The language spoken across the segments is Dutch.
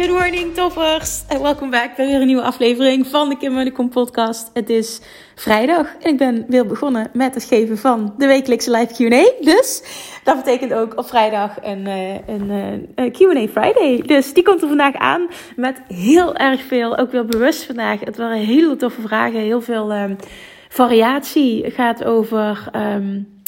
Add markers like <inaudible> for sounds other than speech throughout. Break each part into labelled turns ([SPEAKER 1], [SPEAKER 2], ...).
[SPEAKER 1] Good morning toppers en welkom back bij weer een nieuwe aflevering van de Kim Munnekom podcast. Het is vrijdag en ik ben weer begonnen met het geven van de wekelijkse live Q&A. Dus dat betekent ook op vrijdag een, eh, een, eh, Q&A Friday. Dus die komt er vandaag aan met heel erg veel, ook weer bewust vandaag. Het waren hele toffe vragen, heel veel um, variatie. Het gaat over... Um,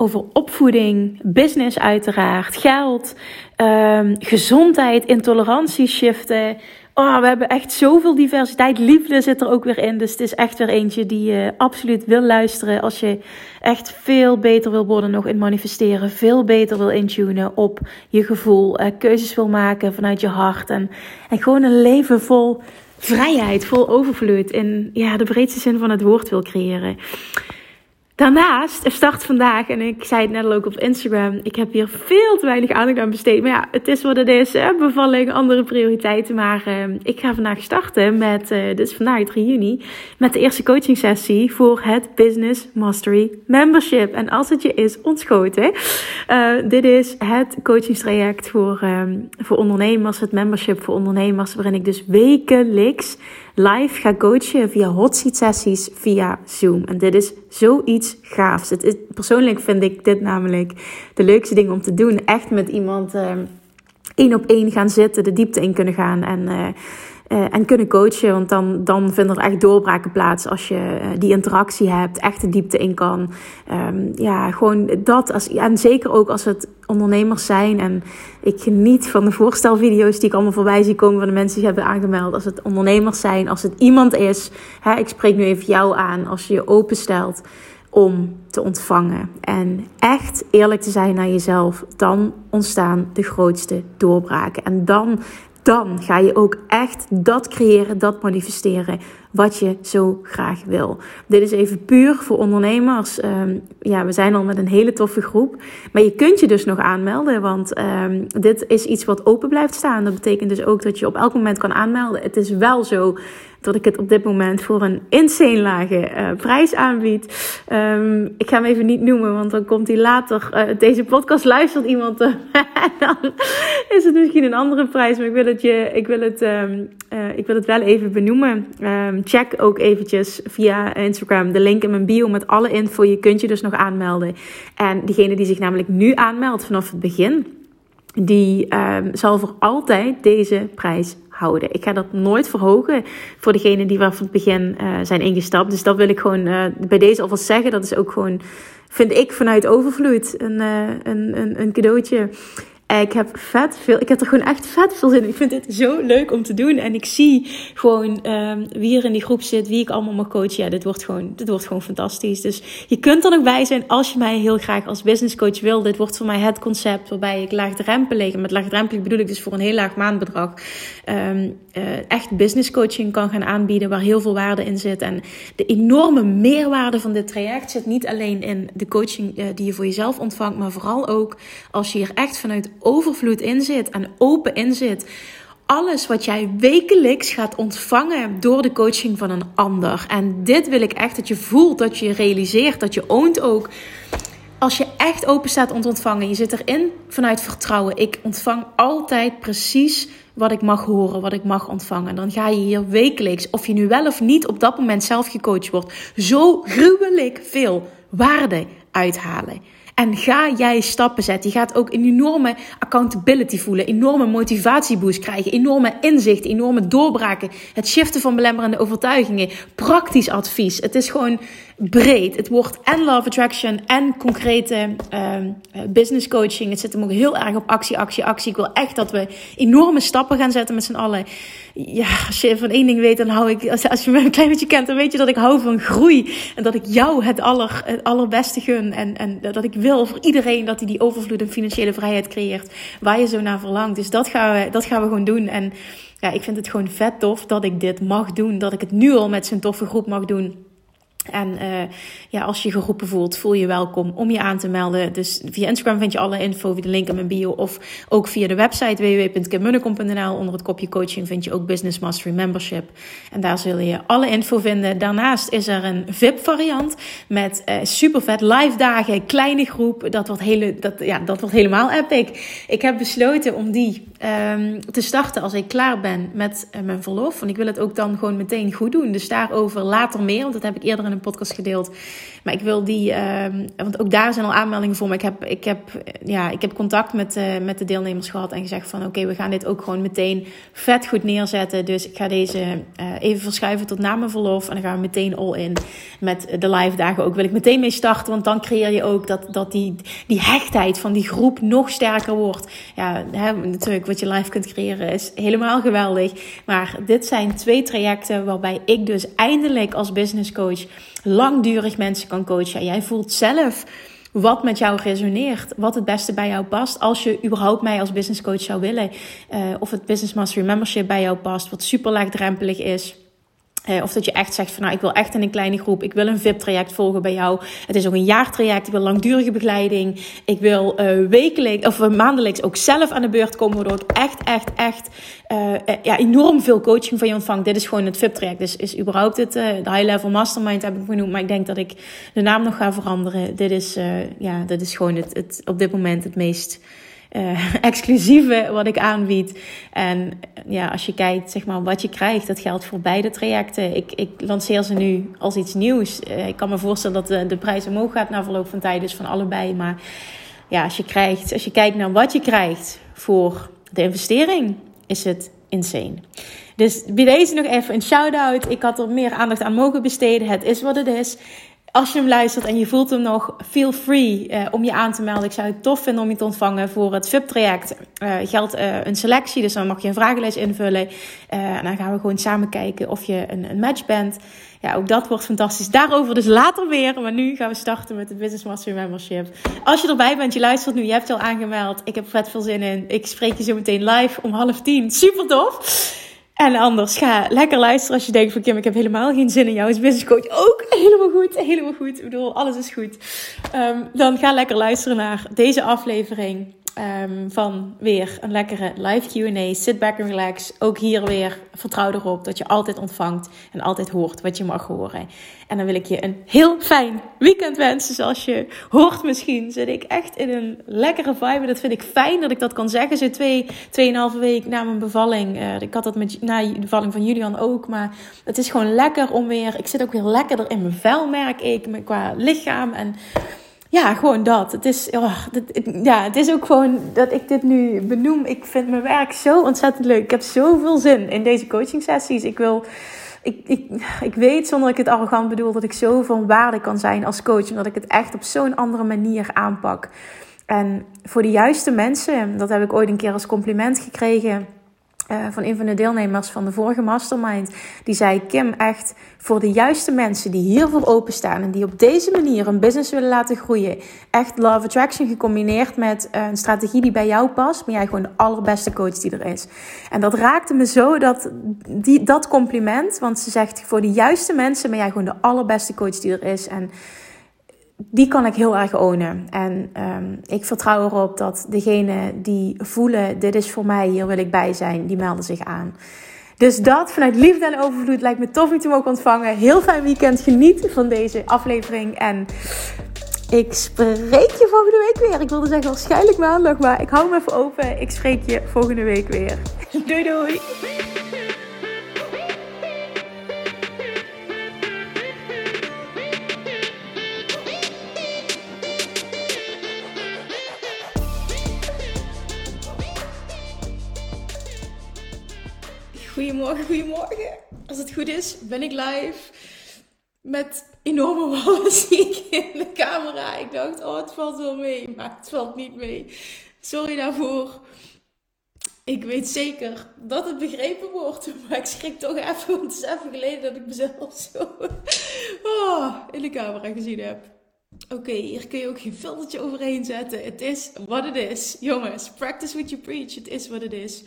[SPEAKER 1] over opvoeding, business uiteraard, geld, um, gezondheid, intolerantie shiften. Oh, we hebben echt zoveel diversiteit. Liefde zit er ook weer in. Dus het is echt weer eentje die je absoluut wil luisteren. Als je echt veel beter wil worden nog in manifesteren. Veel beter wil intunen op je gevoel. Uh, keuzes wil maken vanuit je hart. En, en gewoon een leven vol vrijheid, vol overvloed. In ja, de breedste zin van het woord wil creëren. Daarnaast, start vandaag, en ik zei het net al ook op Instagram, ik heb hier veel te weinig aandacht aan besteed. Maar ja, het is wat het is, hè? bevalling, andere prioriteiten. Maar uh, ik ga vandaag starten met, uh, dus vandaag 3 juni, met de eerste coaching sessie voor het Business Mastery Membership. En als het je is ontschoten, uh, dit is het coachingstraject voor, um, voor ondernemers, het membership voor ondernemers, waarin ik dus wekelijks live ga coachen via hot seat sessies via Zoom. En dit is zoiets gaafs. Het is, persoonlijk vind ik dit namelijk de leukste ding om te doen. Echt met iemand uh, één op één gaan zitten, de diepte in kunnen gaan en... Uh, uh, en kunnen coachen. Want dan, dan vinden er echt doorbraken plaats als je uh, die interactie hebt, echt de diepte in kan. Um, ja, gewoon dat. Als, en zeker ook als het ondernemers zijn. En ik geniet van de voorstelvideo's die ik allemaal voorbij zie komen van de mensen die hebben aangemeld. Als het ondernemers zijn, als het iemand is. Hè, ik spreek nu even jou aan. Als je je openstelt om te ontvangen. En echt eerlijk te zijn naar jezelf, dan ontstaan de grootste doorbraken. En dan dan ga je ook echt dat creëren, dat manifesteren wat je zo graag wil. Dit is even puur voor ondernemers. Um, ja, we zijn al met een hele toffe groep. Maar je kunt je dus nog aanmelden, want um, dit is iets wat open blijft staan. Dat betekent dus ook dat je op elk moment kan aanmelden. Het is wel zo dat ik het op dit moment voor een insane lage uh, prijs aanbied. Um, ik ga hem even niet noemen, want dan komt hij later. Uh, deze podcast luistert iemand. <laughs> Uh, dan is het misschien een andere prijs. Maar ik wil het, je, ik wil het, ik wil het wel even benoemen. Check ook eventjes via Instagram de link in mijn bio met alle info. Je kunt je dus nog aanmelden. En diegene die zich namelijk nu aanmeldt vanaf het begin, die um, zal voor altijd deze prijs houden. Ik ga dat nooit verhogen voor degene die vanaf het begin uh, zijn ingestapt. Dus dat wil ik gewoon uh, bij deze alvast zeggen. Dat is ook gewoon, vind ik, vanuit overvloed een, uh, een, een, een cadeautje. Ik heb vet veel, ik heb er gewoon echt vet veel zin in. Ik vind dit zo leuk om te doen. En ik zie gewoon um, wie er in die groep zit, wie ik allemaal mag coachen. Ja, dit wordt gewoon, dit wordt gewoon fantastisch. Dus je kunt er nog bij zijn als je mij heel graag als business coach wil. Dit wordt voor mij het concept waarbij ik laagdrempelig, met laagdrempelig bedoel ik dus voor een heel laag maandbedrag, um, uh, echt business coaching kan gaan aanbieden waar heel veel waarde in zit. En de enorme meerwaarde van dit traject zit niet alleen in de coaching uh, die je voor jezelf ontvangt, maar vooral ook als je hier echt vanuit overvloed in zit en open in zit. Alles wat jij wekelijks gaat ontvangen door de coaching van een ander. En dit wil ik echt dat je voelt, dat je realiseert, dat je oont ook. Als je echt open staat om te ontvangen, je zit erin vanuit vertrouwen. Ik ontvang altijd precies wat ik mag horen, wat ik mag ontvangen. Dan ga je hier wekelijks, of je nu wel of niet op dat moment zelf gecoacht wordt, zo gruwelijk veel waarde uithalen. En ga jij stappen zetten. Je gaat ook een enorme accountability voelen, enorme motivatieboost krijgen, enorme inzicht, enorme doorbraken, het shiften van belemmerende overtuigingen, praktisch advies. Het is gewoon breed. Het wordt en love attraction en concrete ehm, business coaching. Het zit hem ook heel erg op actie, actie, actie. Ik wil echt dat we enorme stappen gaan zetten met z'n allen. Ja, als je van één ding weet, dan hou ik, als, als je me een klein beetje kent, dan weet je dat ik hou van groei. En dat ik jou het, aller, het allerbeste gun. En, en dat ik wil voor iedereen dat hij die overvloed en financiële vrijheid creëert. Waar je zo naar verlangt. Dus dat gaan we, dat gaan we gewoon doen. En ja, ik vind het gewoon vet tof dat ik dit mag doen. Dat ik het nu al met zo'n toffe groep mag doen. En uh, ja, als je geroepen voelt, voel je welkom om je aan te melden. Dus via Instagram vind je alle info via de link in mijn bio. Of ook via de website www.kimmunnekom.nl. Onder het kopje coaching vind je ook Business Mastery Membership. En daar zul je alle info vinden. Daarnaast is er een VIP variant met uh, super vet live dagen, kleine groep. Dat wordt, hele, dat, ja, dat wordt helemaal epic. Ik heb besloten om die um, te starten als ik klaar ben met uh, mijn verlof. Want ik wil het ook dan gewoon meteen goed doen. Dus daarover later meer. Want dat heb ik eerder in een podcast gedeeld. Maar ik wil die, um, want ook daar zijn al aanmeldingen voor. Maar ik heb, ik heb, ja, ik heb contact met, uh, met de deelnemers gehad en gezegd van oké, we gaan dit ook gewoon meteen vet goed neerzetten. Dus ik ga deze uh, even verschuiven tot na mijn verlof. En dan gaan we meteen all in met de live dagen ook. Wil ik meteen mee starten, want dan creëer je ook dat, dat die, die hechtheid van die groep nog sterker wordt. Ja, hè, natuurlijk wat je live kunt creëren is helemaal geweldig. Maar dit zijn twee trajecten waarbij ik dus eindelijk als business coach langdurig mensen kan coachen. Jij voelt zelf wat met jou resoneert, wat het beste bij jou past. Als je überhaupt mij als business coach zou willen, uh, of het Business Mastery Membership bij jou past, wat super laagdrempelig is. Uh, of dat je echt zegt van nou, ik wil echt in een kleine groep. Ik wil een VIP-traject volgen bij jou. Het is ook een jaartraject. Ik wil langdurige begeleiding. Ik wil uh, wekelijks of maandelijks ook zelf aan de beurt komen. Waardoor ik echt, echt, echt ja, enorm veel coaching van je ontvang. Dit is gewoon het VIP-traject. Dus is überhaupt het de high-level mastermind heb ik genoemd. Maar ik denk dat ik de naam nog ga veranderen. Dit is, ja, dit is gewoon het, op dit moment het meest uh, <laughs> exclusieve wat ik aanbied. En ja, als je kijkt, zeg maar, wat je krijgt, dat geldt voor beide trajecten. Ik, ik lanceer ze nu als iets nieuws. Uh, ik kan me voorstellen dat de, de prijs omhoog gaat na verloop van tijd, dus van allebei. Maar ja, als je, krijgt, als je kijkt naar wat je krijgt voor de investering, is het insane. Dus bij deze nog even een shout-out. Ik had er meer aandacht aan mogen besteden. Het is wat het is als je hem luistert en je voelt hem nog, feel free uh, om je aan te melden. Ik zou het tof vinden om je te ontvangen voor het VIP-traject. Uh, geldt uh, een selectie, dus dan mag je een vragenlijst invullen. en dan gaan we gewoon samen kijken of je een, een, match bent. Ja, ook dat wordt fantastisch. Daarover dus later meer. Maar nu gaan we starten met het Business Mastery Membership. Als je erbij bent, je luistert nu, je hebt je al aangemeld. Ik heb vet veel zin in. Ik spreek je zo meteen live om half tien. Super tof! En anders ga lekker luisteren als je denkt van Kim, ik heb helemaal geen zin in jou als business coach. Ook helemaal goed, helemaal goed. Ik bedoel, alles is goed. Um, dan ga lekker luisteren naar deze aflevering. Um, van weer een lekkere live QA. Sit back and relax. Ook hier weer vertrouw erop dat je altijd ontvangt en altijd hoort wat je mag horen. En dan wil ik je een heel fijn weekend wensen. Zoals je hoort misschien, zit ik echt in een lekkere vibe. Dat vind ik fijn dat ik dat kan zeggen. Zo twee, tweeënhalve week na mijn bevalling. Uh, ik had dat met, na de bevalling van Julian ook. Maar het is gewoon lekker om weer... Ik zit ook weer lekkerder in mijn vel, merk ik. Qua lichaam en ja, gewoon dat. Het is, oh, ja, het is ook gewoon dat ik dit nu benoem. Ik vind mijn werk zo ontzettend leuk. Ik heb zoveel zin in deze coaching sessies. Ik wil. Ik, ik, ik weet zonder dat ik het arrogant bedoel dat ik zo van waarde kan zijn als coach. Omdat ik het echt op zo'n andere manier aanpak. En voor de juiste mensen, dat heb ik ooit een keer als compliment gekregen uh, van een van de deelnemers van de vorige mastermind. Die zei: Kim, echt voor de juiste mensen die hiervoor openstaan en die op deze manier een business willen laten groeien. Echt love attraction gecombineerd met uh, een strategie die bij jou past. Ben jij gewoon de allerbeste coach die er is. En dat raakte me zo dat die, dat compliment. Want ze zegt: voor de juiste mensen ben jij gewoon de allerbeste coach die er is. En die kan ik heel erg ownen. En um, ik vertrouw erop dat degene die voelen, dit is voor mij, hier wil ik bij zijn, die melden zich aan. Dus dat vanuit liefde en overvloed lijkt me tof om te mogen ontvangen. Heel fijn weekend. Geniet van deze aflevering. En ik spreek je volgende week weer. Ik wilde zeggen waarschijnlijk maandag, maar ik hou me even open. Ik spreek je volgende week weer. Doei doei. Goedemorgen, goedemorgen. Als het goed is, ben ik live. met enorme <laughs> wallen zie ik in de camera. Ik dacht, oh, het valt wel mee, maar het valt niet mee. Sorry daarvoor. Ik weet zeker dat het begrepen wordt, <laughs> maar ik schrik toch even, want het is even geleden dat ik mezelf <laughs> zo oh, in de camera gezien heb. Oké, hier kun je ook geen filtertje overheen zetten. Het is wat het is. Jongens, practice what you preach. Het is wat het is.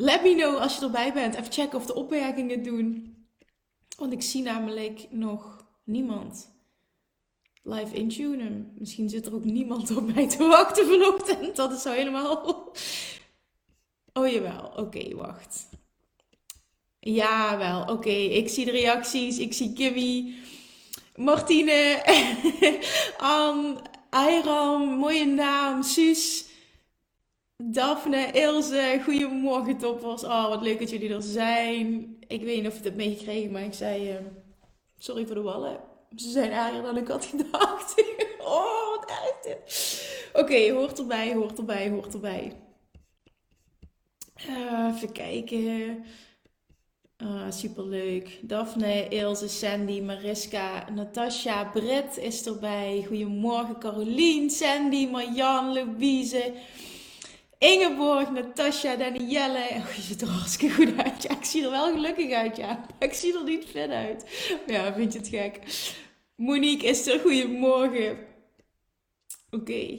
[SPEAKER 1] Let me know als je erbij bent. Even checken of de opmerkingen doen. Want ik zie namelijk nog niemand live intunen. Misschien zit er ook niemand op mij te wachten vanochtend. <laughs> Dat is zo helemaal. Oh jawel, oké, wacht. Ja, wel, oké. Ik zie de reacties. Ik zie Kimmy, Martine, <laughs> Anne, Ayram, mooie naam, Suus. Daphne, Ilse, goedemorgen toppers. Oh, wat leuk dat jullie er zijn. Ik weet niet of je het hebt meegekregen, maar ik zei... Uh, sorry voor de wallen. Ze zijn erger dan ik had gedacht. <laughs> oh, wat erg dit. Oké, hoort erbij, hoort erbij, hoort erbij. Uh, even kijken. Uh, superleuk. Daphne, Ilse, Sandy, Mariska, Natasha, Britt is erbij. Goedemorgen, Carolien, Sandy, Marjan, Louise. Ingeborg, Natasja, Danielle. Oh, je ziet er hartstikke goed uit. Ik zie er wel gelukkig uit, ja. ik zie er niet fit uit. Ja, vind je het gek? Monique is er. Goedemorgen. Oké.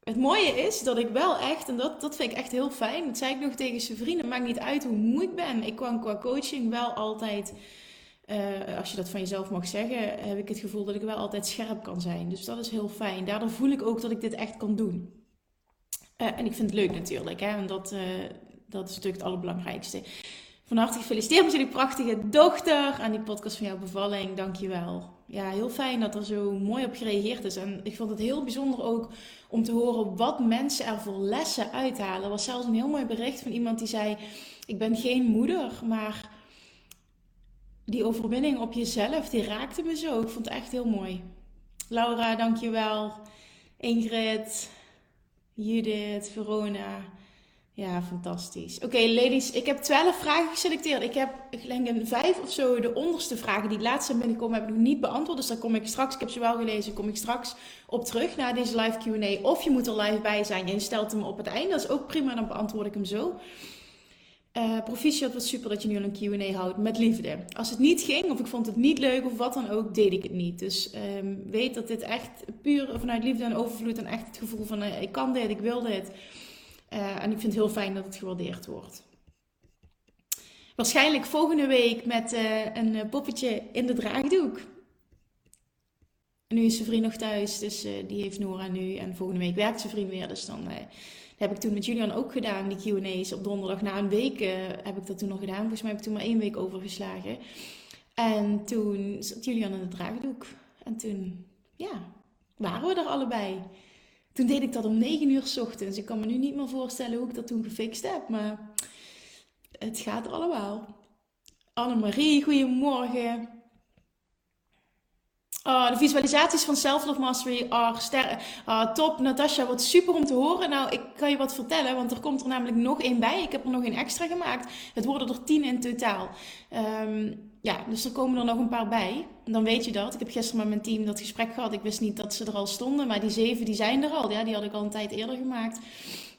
[SPEAKER 1] Het mooie is dat ik wel echt, en dat, dat vind ik echt heel fijn. Dat zei ik nog tegen zijn vrienden. Maakt niet uit hoe moe ik ben. Ik kwam qua coaching wel altijd... Uh, als je dat van jezelf mag zeggen, heb ik het gevoel dat ik wel altijd scherp kan zijn. Dus dat is heel fijn. Daardoor voel ik ook dat ik dit echt kan doen. Uh, en ik vind het leuk natuurlijk, hè, en dat, uh, dat is natuurlijk het allerbelangrijkste. Van harte gefeliciteerd met jullie prachtige dochter aan die podcast van jouw bevalling. Dankjewel. Ja, heel fijn dat er zo mooi op gereageerd is. En ik vond het heel bijzonder ook om te horen wat mensen er voor lessen uithalen. Er was zelfs een heel mooi bericht van iemand die zei: Ik ben geen moeder, maar die overwinning op jezelf, die raakte me zo. Ik vond het echt heel mooi. Laura, dankjewel. Ingrid, Judith, Verona. Ja, fantastisch. Oké, ladies, ik heb 12 vragen geselecteerd. Ik heb, ik een vijf of zo, de onderste vragen die het laatst zijn binnenkomen, heb ik nog niet beantwoord. Dus daar kom ik straks, ik heb ze wel gelezen, kom ik straks op terug naar deze live Q&A. Of je moet er live bij zijn en je stelt hem op het einde. Dat is ook prima, dan beantwoord ik hem zo. Uh, proficiat, wat super dat je nu al een Q&A houdt met liefde. Als het niet ging, of ik vond het niet leuk, of wat dan ook, deed ik het niet. Dus um, weet dat dit echt puur vanuit liefde en overvloed en echt het gevoel van uh, ik kan dit, ik wil dit. Uh, en ik vind het heel fijn dat het gewaardeerd wordt. Waarschijnlijk volgende week met een poppetje in de draagdoek. Nu is zijn vriend nog thuis, dus die heeft Nora nu. En volgende week werkt zijn vriend weer, dus dan heb ik toen met Julian ook gedaan, die Q&A's op donderdag. Na een week uh, heb ik dat toen nog gedaan. Volgens mij heb ik toen maar één week overgeslagen. En toen zat Julian in de draagdoek. En toen, ja, waren we er allebei. Toen deed ik dat om 9 uur s ochtends. Ik kan me nu niet meer voorstellen hoe ik dat toen gefixt heb. Maar het gaat er allemaal. Annemarie, goedemorgen. Uh, de visualisaties van Self-Love Mastery are sterren. Uh, top, Natasha, wat super om te horen. Nou, ik kan je wat vertellen, want er komt er namelijk nog één bij. Ik heb er nog één extra gemaakt. Het worden er tien in totaal. Um, ja, dus er komen er nog een paar bij. Dan weet je dat. Ik heb gisteren met mijn team dat gesprek gehad. Ik wist niet dat ze er al stonden, maar die zeven die zijn er al. Ja, die had ik al een tijd eerder gemaakt.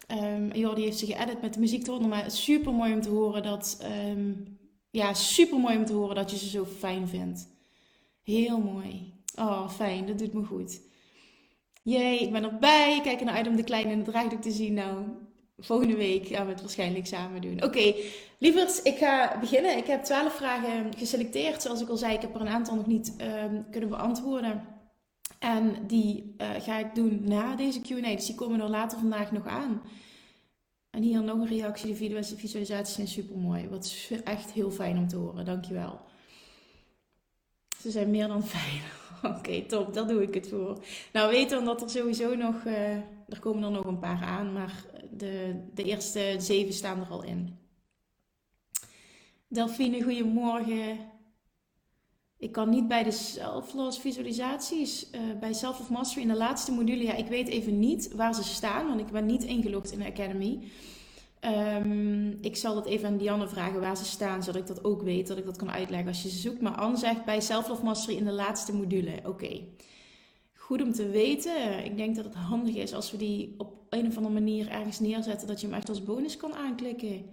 [SPEAKER 1] Um, Jordi heeft ze geëdit met de muziek. Maar super mooi om te horen dat... Um, ja, super mooi om te horen dat je ze zo fijn vindt. Heel mooi. Oh, fijn. Dat doet me goed. Jee, ik ben erbij. Kijk er naar uit om de kleine in het draagdoek te zien. Nou, volgende week gaan we het waarschijnlijk samen doen. Oké, okay, lievers, ik ga beginnen. Ik heb twaalf vragen geselecteerd. Zoals ik al zei, ik heb er een aantal nog niet uh, kunnen beantwoorden. En die uh, ga ik doen na deze Q&A. Dus die komen er later vandaag nog aan. En hier nog een reactie. De visualisaties zijn super mooi. Wat echt heel fijn om te horen. Dankjewel. Ze zijn meer dan fijn. <laughs> Oké, top. Daar doe ik het voor. Nou, weet dan dat er sowieso nog... Uh, er komen er nog een paar aan. Maar de, de eerste zeven staan er al in. Delphine, goedemorgen. Ik kan niet bij de self-loss visualisaties, uh, bij Self of Mastery in de laatste module. Ja, ik weet even niet waar ze staan, want ik ben niet ingelogd in de Academy. Ehm, ik zal dat even aan Dianne vragen waar ze staan, zodat ik dat ook weet, dat ik dat kan uitleggen als je ze zoekt. Maar Anne zegt bij Self in de laatste module. Oké, goed om te weten. Ik denk dat het handig is als we die op een of andere manier ergens neerzetten, dat je hem echt als bonus kan aanklikken.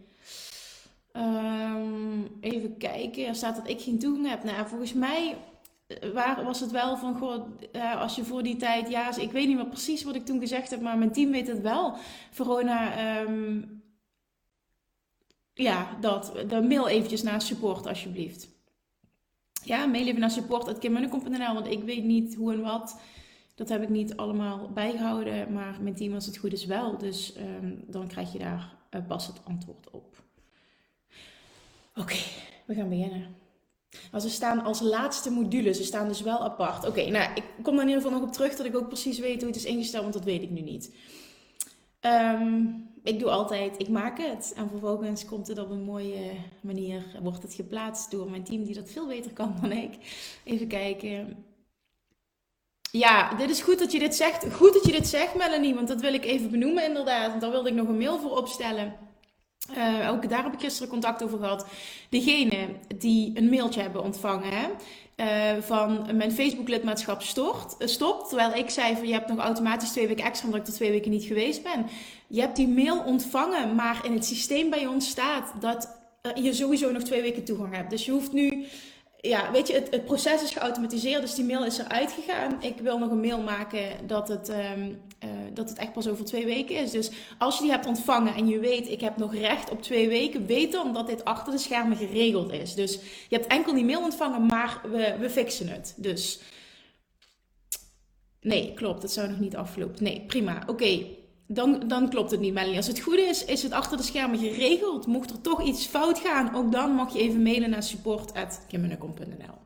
[SPEAKER 1] Um, even kijken, er staat dat ik geen toegang heb. Nou, volgens mij eh, waar, was het wel van, goh, uh, als je voor die tijd, ja, ik weet niet meer precies wat ik toen gezegd heb, maar mijn team weet het wel. Verona, um, ja, dat, de mail eventjes naar support alsjeblieft. Ja, mail even naar support.kimmunnekom.nl, want ik weet niet hoe en wat. Dat heb ik niet allemaal bijgehouden, maar mijn team als het goed is wel. Dus um, dan krijg je daar uh, pas het antwoord op. Oké, we gaan beginnen. Maar ze staan als laatste module, ze staan dus wel apart. Oké, nou, ik kom er in ieder geval nog op terug dat ik ook precies weet hoe het is ingesteld, want dat weet ik nu niet. Um, ik doe altijd, ik maak het. En vervolgens komt het op een mooie manier, wordt het geplaatst door mijn team die dat veel beter kan dan ik. Even kijken. Ja, dit is goed dat je dit zegt. Goed dat je dit zegt, Melanie, want dat wil ik even benoemen inderdaad. Daar wilde ik nog een mail voor opstellen. Uh, ook daar heb ik gisteren contact over gehad. Degene die een mailtje hebben ontvangen uh, van mijn Facebook lidmaatschap stort, uh, stopt. Terwijl ik zei van je hebt nog automatisch twee weken extra omdat ik er twee weken niet geweest ben. Je hebt die mail ontvangen, maar in het systeem bij ons staat dat je sowieso nog twee weken toegang hebt. Dus je hoeft nu ja, weet je, het, proces is geautomatiseerd, dus die mail is eruit gegaan. Ik wil nog een mail maken dat het, um, uh, dat het echt pas over twee weken is. Dus als je die hebt ontvangen en je weet, ik heb nog recht op twee weken, weet dan dat dit achter de schermen geregeld is. Dus je hebt enkel die mail ontvangen, maar we, we fixen het. Dus nee, klopt, het zou nog niet afgelopen. Nee, prima. Oké. Dan, dan klopt het niet, Melanie. Als het goed is, is het achter de schermen geregeld. Mocht er toch iets fout gaan, ook dan mag je even mailen naar support.kimmunnekom.nl.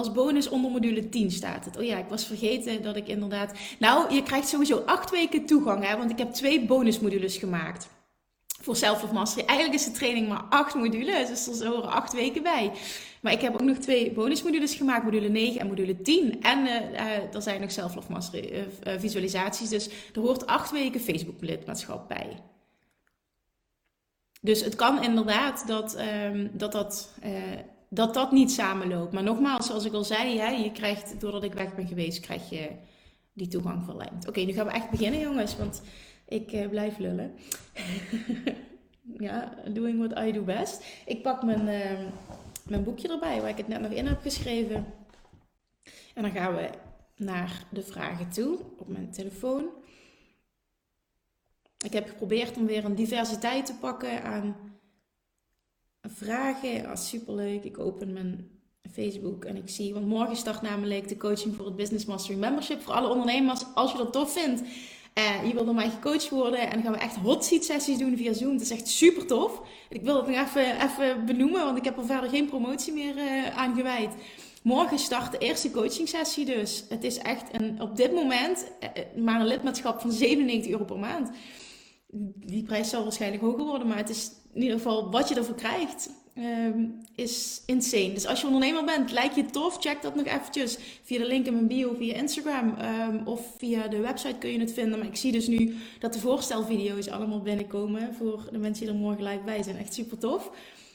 [SPEAKER 1] Als bonus onder module 10 staat het. Oh ja, ik was vergeten dat ik inderdaad... Nou, je krijgt sowieso acht weken toegang, hè, want ik heb twee bonusmodules gemaakt voor Self of Mastery. Eigenlijk is de training maar acht modules, dus er horen acht weken bij. Maar ik heb ook nog twee bonusmodules gemaakt, module 9 en module 10. En uh, er zijn nog Self of Mastery uh, visualisaties, dus er hoort acht weken Facebook lidmaatschap bij. Dus het kan inderdaad dat um, dat, dat, dat, dat niet samenloopt. Maar nogmaals, zoals ik al zei, hè, je krijgt, doordat ik weg ben geweest, krijg je die toegang verlengd. Oké, nu gaan we echt beginnen jongens, want ik uh, blijf lullen. <laughs> ja, doing what I do best. Ik pak mijn, uh, mijn boekje erbij, waar ik het net nog in heb geschreven. En dan gaan we naar de vragen toe op mijn telefoon. Ik heb geprobeerd om weer een diversiteit te pakken aan vragen. Ah, superleuk. Ik open mijn Facebook en ik zie, want morgen start namelijk de coaching voor het Business Mastery Membership voor alle ondernemers. Als je dat tof vindt, je wil door mij gecoacht worden. En dan gaan we echt hot seat sessies doen via Zoom. Het is echt super tof. Ik wil het nog even, even benoemen, want ik heb er verder geen promotie meer uh, aan gewijd. Morgen start de eerste coaching sessie dus. Het is echt een, op dit moment uh, maar een lidmaatschap van 97 euro per maand. Die prijs zal waarschijnlijk hoger worden, maar het is in ieder geval wat je ervoor krijgt. Um, is insane. Dus als je ondernemer bent, lijkt je tof, check dat nog eventjes via de link in mijn bio, via Instagram um, of via de website kun je het vinden. Maar ik zie dus nu dat de voorstelvideo's allemaal binnenkomen voor de mensen die er morgen live bij zijn. Echt super tof.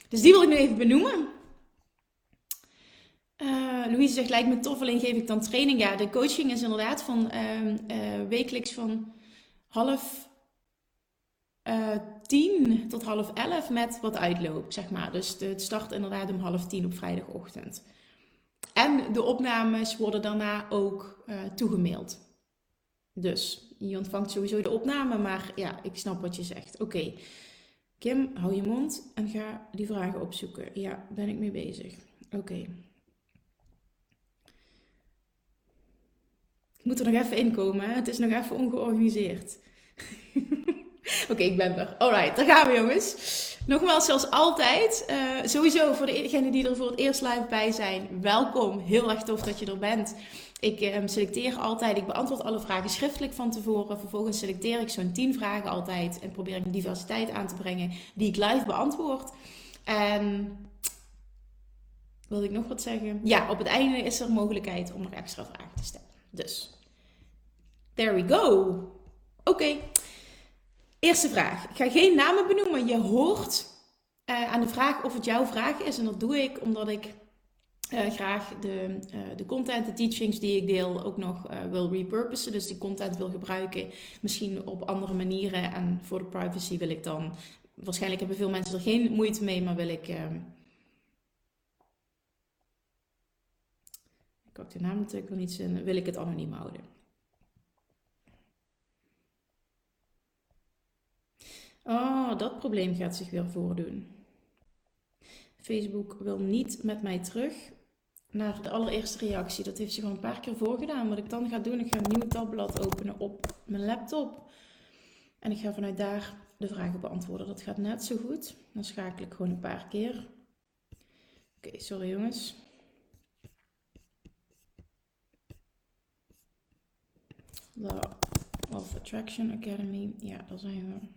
[SPEAKER 1] Dus die wil ik nu even benoemen. Uh, Louise zegt, lijkt me tof, alleen geef ik dan training. Ja, de coaching is inderdaad van uh, uh, wekelijks van half uh, tien tot half elf met wat uitloop, zeg maar. Dus het start inderdaad om half tien op vrijdagochtend. En de opnames worden daarna ook uh, toegemaild. Dus je ontvangt sowieso de opname, maar ja, ik snap wat je zegt. Oké. Kim, hou je mond en ga die vragen opzoeken. Ja, ben ik mee bezig. Oké. Ik moet er nog even inkomen, het is nog even ongeorganiseerd. <laughs> <laughs> Oké, ik ben er. Alright, daar gaan we jongens. Nogmaals, zoals altijd, uh, sowieso voor degenen die er voor het eerst live bij zijn, welkom. Heel erg tof dat je er bent. Ik um, selecteer altijd, ik beantwoord alle vragen schriftelijk van tevoren. Vervolgens selecteer ik zo'n 10 vragen altijd en probeer ik diversiteit aan te brengen die ik live beantwoord. En wilde ik nog wat zeggen? Ja, op het einde is er mogelijkheid om nog extra vragen te stellen. Dus, there we go. Oké. Eerste vraag. Ik ga geen namen benoemen. Je hoort uh, aan de vraag of het jouw vraag is. En dat doe ik omdat ik uh, graag de, uh, de content, de teachings die ik deel ook nog wil repurposen. Dus die content wil gebruiken. Misschien op andere manieren. En voor de privacy wil ik dan... Waarschijnlijk hebben veel mensen er geen moeite mee, maar wil ik... Ehm, ik heb de naam natuurlijk wel niet zin. Wil ik het anoniem houden. Oh, dat probleem gaat zich weer voordoen. Facebook wil niet met mij terug naar de allereerste reactie. Dat heeft zich al een paar keer voorgedaan. Wat ik dan ga doen, ik ga een nieuw tabblad openen op mijn laptop. En ik ga vanuit daar de vragen beantwoorden. Dat gaat net zo goed. Dan schakel ik gewoon een paar keer. Oké, sorry jongens. Law of Attraction Academy. Ja, daar zijn we.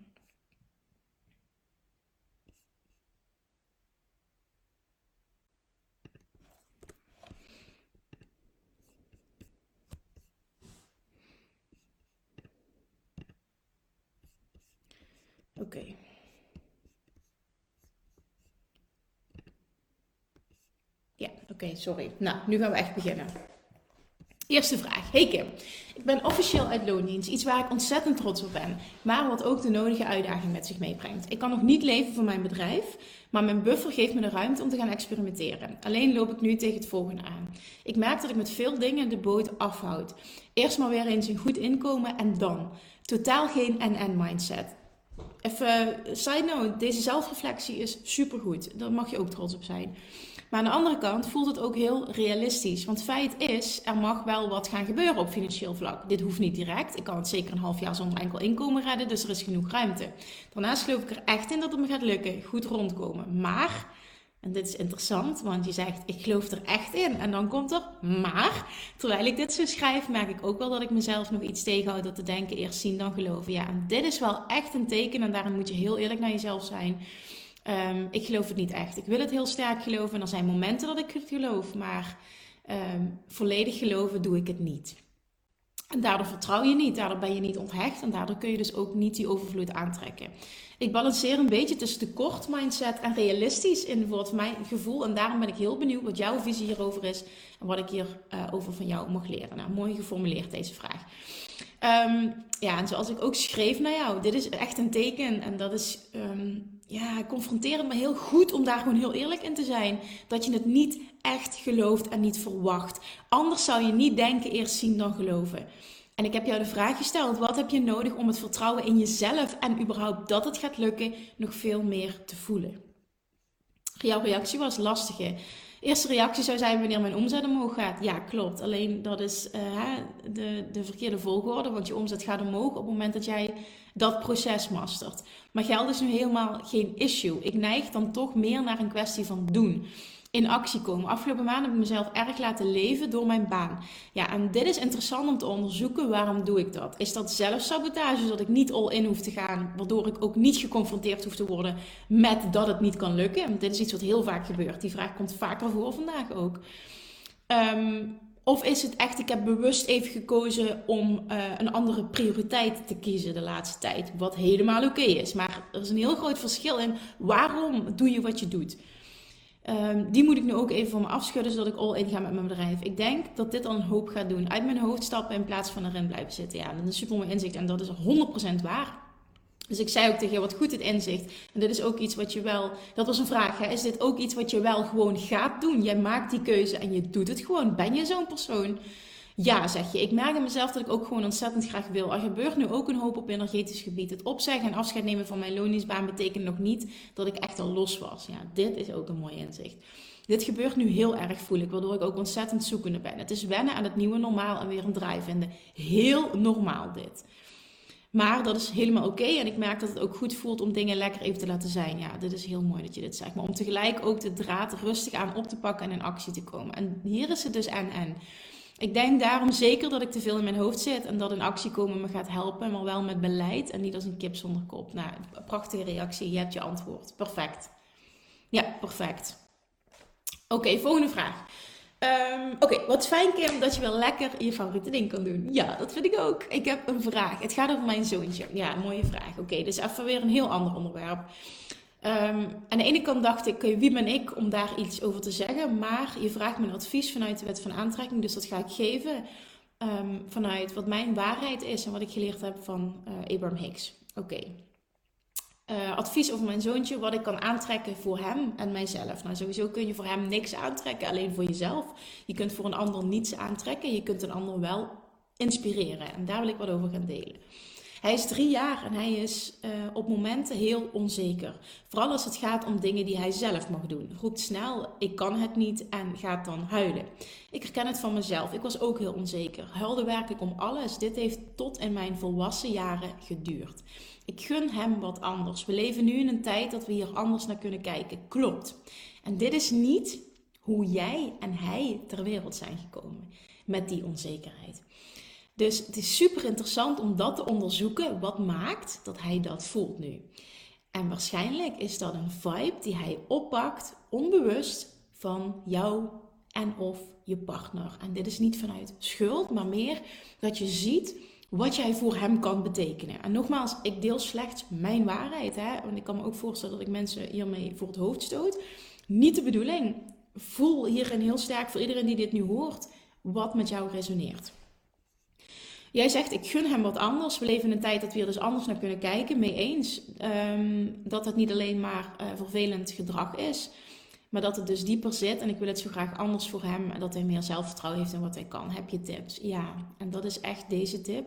[SPEAKER 1] Oké. Ja, oké, sorry. Nou, nu gaan we echt beginnen. Eerste vraag. Hey Kim, ik ben officieel uit loondienst, iets waar ik ontzettend trots op ben, maar wat ook de nodige uitdaging met zich meebrengt. Ik kan nog niet leven van mijn bedrijf, maar mijn buffer geeft me de ruimte om te gaan experimenteren. Alleen loop ik nu tegen het volgende aan. Ik merk dat ik met veel dingen de boot afhoud. Eerst maar weer eens een goed inkomen en dan. Totaal geen NN mindset. Even side note, deze zelfreflectie is supergoed. Daar mag je ook trots op zijn. Maar aan de andere kant voelt het ook heel realistisch. Want feit is, er mag wel wat gaan gebeuren op financieel vlak. Dit hoeft niet direct. Ik kan het zeker een half jaar zonder enkel inkomen redden, dus er is genoeg ruimte. Daarnaast geloof ik er echt in dat het me gaat lukken, goed rondkomen. Maar en dit is interessant, want je zegt, ik geloof er echt in. En dan komt er, maar, terwijl ik dit zo schrijf, merk ik ook wel dat ik mezelf nog iets tegenhoud dat te denken, eerst zien dan geloven. Ja, en dit is wel echt een teken en daarin moet je heel eerlijk naar jezelf zijn. Um, ik geloof het niet echt. Ik wil het heel sterk geloven en er zijn momenten dat ik het geloof, maar um, volledig geloven doe ik het niet. En daardoor vertrouw je niet, daardoor ben je niet onthecht en daardoor kun je dus ook niet die overvloed aantrekken. Ik balanceer een beetje tussen de kort mindset en realistisch in voor mijn gevoel. En daarom ben ik heel benieuwd wat jouw visie hierover is en wat ik hierover uh, over van jou mag leren. Nou, mooi geformuleerd deze vraag. Um, ja, en zoals ik ook schreef naar jou, dit is echt een teken en dat is, um, ja, confronterend, maar heel goed om daar gewoon heel eerlijk in te zijn. Dat je het niet echt gelooft en niet verwacht. Anders zou je niet denken, eerst zien dan geloven. En ik heb jou de vraag gesteld: wat heb je nodig om het vertrouwen in jezelf en überhaupt dat het gaat lukken nog veel meer te voelen? Jouw reactie was lastige. Eerste reactie zou zijn wanneer mijn omzet omhoog gaat. Ja, klopt. Alleen dat is uh, de, de verkeerde volgorde, want je omzet gaat omhoog op het moment dat jij dat proces mastert. Maar geld is nu helemaal geen issue. Ik neig dan toch meer naar een kwestie van doen in actie komen. Afgelopen maanden heb ik mezelf erg laten leven door mijn baan. Ja, en dit is interessant om te onderzoeken. Waarom doe ik dat? Is dat zelfsabotage, zodat ik niet all in hoef te gaan, waardoor ik ook niet geconfronteerd hoef te worden met dat het niet kan lukken? Want dit is iets wat heel vaak gebeurt. Die vraag komt vaker voor vandaag ook. Ehm, of is het echt, ik heb bewust even gekozen om uh, een andere prioriteit te kiezen de laatste tijd. Wat helemaal oké is. Maar er is een heel groot verschil in waarom doe je wat je doet. Um, die moet ik nu ook even van me afschudden, zodat ik all in ga met mijn bedrijf. Ik denk dat dit al een hoop gaat doen. Uit mijn hoofd stappen in plaats van erin blijven zitten. Ja, dat is super mooi inzicht en dat is 100% waar. Dus ik zei ook tegen je, wat goed het inzicht. En dit is ook iets wat je wel, dat was een vraag, hè? is dit ook iets wat je wel gewoon gaat doen? Jij maakt die keuze en je doet het gewoon. Ben je zo'n persoon? Ja, zeg je. Ik merk in mezelf dat ik ook gewoon ontzettend graag wil. Er gebeurt nu ook een hoop op energetisch gebied. Het opzeggen en afscheid nemen van mijn loondienstbaan betekent nog niet dat ik echt al los was. Ja, dit is ook een mooi inzicht. Dit gebeurt nu heel erg, voel ik, waardoor ik ook ontzettend zoekende ben. Het is wennen aan het nieuwe normaal en weer een draai vinden. Heel normaal dit. Maar dat is helemaal oké. En ik merk dat het ook goed voelt om dingen lekker even te laten zijn. Ja, dit is heel mooi dat je dit zegt. Maar om tegelijk ook de draad rustig aan op te pakken en in actie te komen. En hier is het dus en en. Ik denk daarom zeker dat ik te veel in mijn hoofd zit en dat in actie komen me gaat helpen, maar wel met beleid en niet als een kip zonder kop. Nou, prachtige reactie, je hebt je antwoord. Perfect. Ja, perfect. Oké, volgende vraag. Ehm, oké, wat fijn Kim dat je wel lekker je favoriete ding kan doen. Ja, dat vind ik ook. Ik heb een vraag. Het gaat over mijn zoontje. Ja, een mooie vraag. Oké, dus even weer een heel ander onderwerp. Um, aan de ene kant dacht ik, wie ben ik om daar iets over te zeggen? Maar je vraagt me een advies vanuit de wet van aantrekking, dus dat ga ik geven um, vanuit wat mijn waarheid is en wat ik geleerd heb van uh, Abraham Hicks. Oké. Uh, advies over mijn zoontje, wat ik kan aantrekken voor hem en mijzelf. Nou, sowieso kun je voor hem niks aantrekken, alleen voor jezelf. Je kunt voor een ander niets aantrekken, je kunt een ander wel inspireren. En daar wil ik wat over gaan delen. Hij is drie jaar en hij is uh, op momenten heel onzeker. Vooral als het gaat om dingen die hij zelf mag doen. Roept snel, ik kan het niet en gaat dan huilen. Ik herken het van mezelf. Ik was ook heel onzeker. Huilde werkelijk om alles. Dit heeft tot in mijn volwassen jaren geduurd. Ik gun hem wat anders. We leven nu in een tijd dat we hier anders naar kunnen kijken. Klopt. En dit is niet hoe jij en hij ter wereld zijn gekomen met die onzekerheid. Dus het is super interessant om dat te onderzoeken. Wat maakt dat hij dat voelt nu? En waarschijnlijk is dat een vibe die hij oppakt, onbewust, van jou en of je partner. En dit is niet vanuit schuld, maar meer dat je ziet wat jij voor hem kan betekenen. En nogmaals, ik deel slechts mijn waarheid. Hè? Want ik kan me ook voorstellen dat ik mensen hiermee voor het hoofd stoot. Niet de bedoeling. Voel hierin heel sterk voor iedereen die dit nu hoort, wat met jou resoneert. Jij zegt, ik gun hem wat anders. We leven in een tijd dat we er dus anders naar kunnen kijken. Mee eens um, dat het niet alleen maar uh, vervelend gedrag is. Maar dat het dus dieper zit. En ik wil het zo graag anders voor hem. Dat hij meer zelfvertrouwen heeft in wat hij kan. Heb je tips? Ja. En dat is echt deze tip.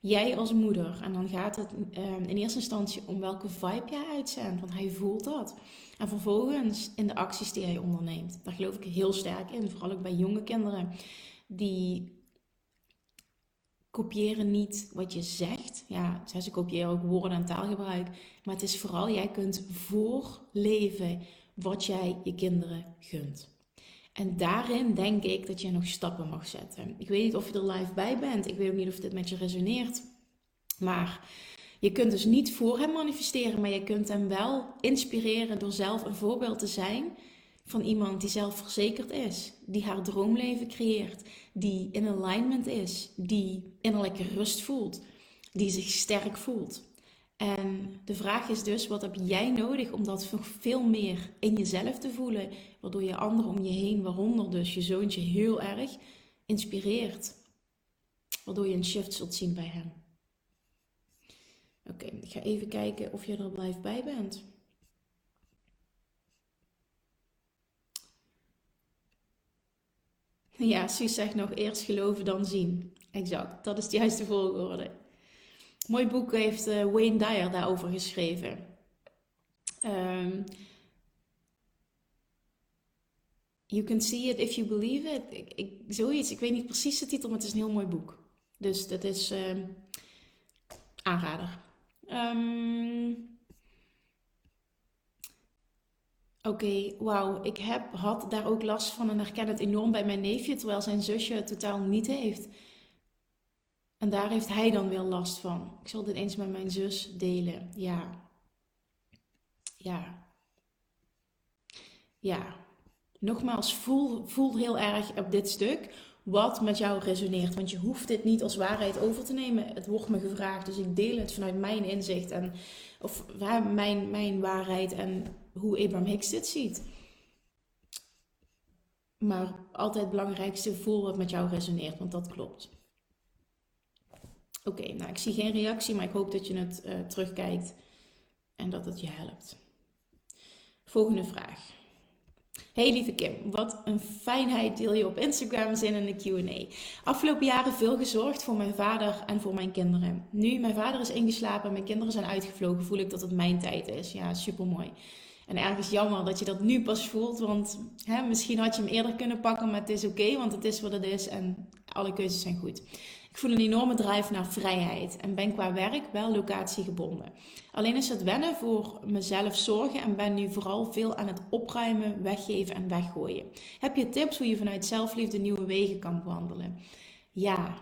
[SPEAKER 1] Jij als moeder. En dan gaat het um, in eerste instantie om welke vibe jij uitzendt. Want hij voelt dat. En vervolgens in de acties die hij onderneemt. Daar geloof ik heel sterk in. Vooral ook bij jonge kinderen. Die kopiëren niet wat je zegt. Ja, ze kopiëren ook woorden en taalgebruik. Maar het is vooral, jij kunt voorleven wat jij je kinderen gunt. En daarin denk ik dat je nog stappen mag zetten. Ik weet niet of je er live bij bent. Ik weet ook niet of dit met je resoneert. Maar je kunt dus niet voor hem manifesteren, maar je kunt hem wel inspireren door zelf een voorbeeld te zijn van iemand die zelfverzekerd is, die haar droomleven creëert, die in alignment is, die innerlijke rust voelt, die zich sterk voelt. En de vraag is dus, wat heb jij nodig om dat veel meer in jezelf te voelen, waardoor je anderen om je heen, waaronder dus je zoontje, heel erg inspireert, waardoor je een shift zult zien bij hem. Oké, ik ga even kijken of je er blijft bij bent. Ja, Suus zegt nog eerst geloven dan zien. Exact, dat is de juiste volgorde. Mooi boek heeft uh, Wayne Dyer daarover geschreven. Um, you can see it if you believe it. Ik, ik, zoiets, ik weet niet precies de titel, maar het is een heel mooi boek. Dus dat is uh, aanrader. Um, Oké, wauw. Ik heb, had daar ook last van en herken het enorm bij mijn neefje, terwijl zijn zusje het totaal niet heeft. En daar heeft hij dan weer last van. Ik zal dit eens met mijn zus delen. Ja. Ja. Ja. Nogmaals, voel, voel heel erg op dit stuk wat met jou resoneert. Want je hoeft dit niet als waarheid over te nemen. Het wordt me gevraagd, dus ik deel het vanuit mijn inzicht en of mijn, mijn waarheid en hoe Abraham Hicks dit ziet. Maar altijd het belangrijkste, voel wat met jou resoneert, want dat klopt. Oké, nou ik zie geen reactie, maar ik hoop dat je het uh, terugkijkt en dat het je helpt. Volgende vraag. Hey lieve Kim, wat een fijnheid deel je op Instagram zin in de Q&A. Afgelopen jaren veel gezorgd voor mijn vader en voor mijn kinderen. Nu mijn vader is ingeslapen en mijn kinderen zijn uitgevlogen, voel ik dat het mijn tijd is. Ja, super mooi. En ergens jammer dat je dat nu pas voelt, want hè, misschien had je hem eerder kunnen pakken, maar het is oké, want het is wat het is en alle keuzes zijn goed. Ik voel een enorme drive naar vrijheid en ben qua werk wel locatiegebonden. Alleen is het wennen voor mezelf zorgen en ben nu vooral veel aan het opruimen, weggeven en weggooien. Heb je tips hoe je vanuit zelfliefde nieuwe wegen kan wandelen? Ja,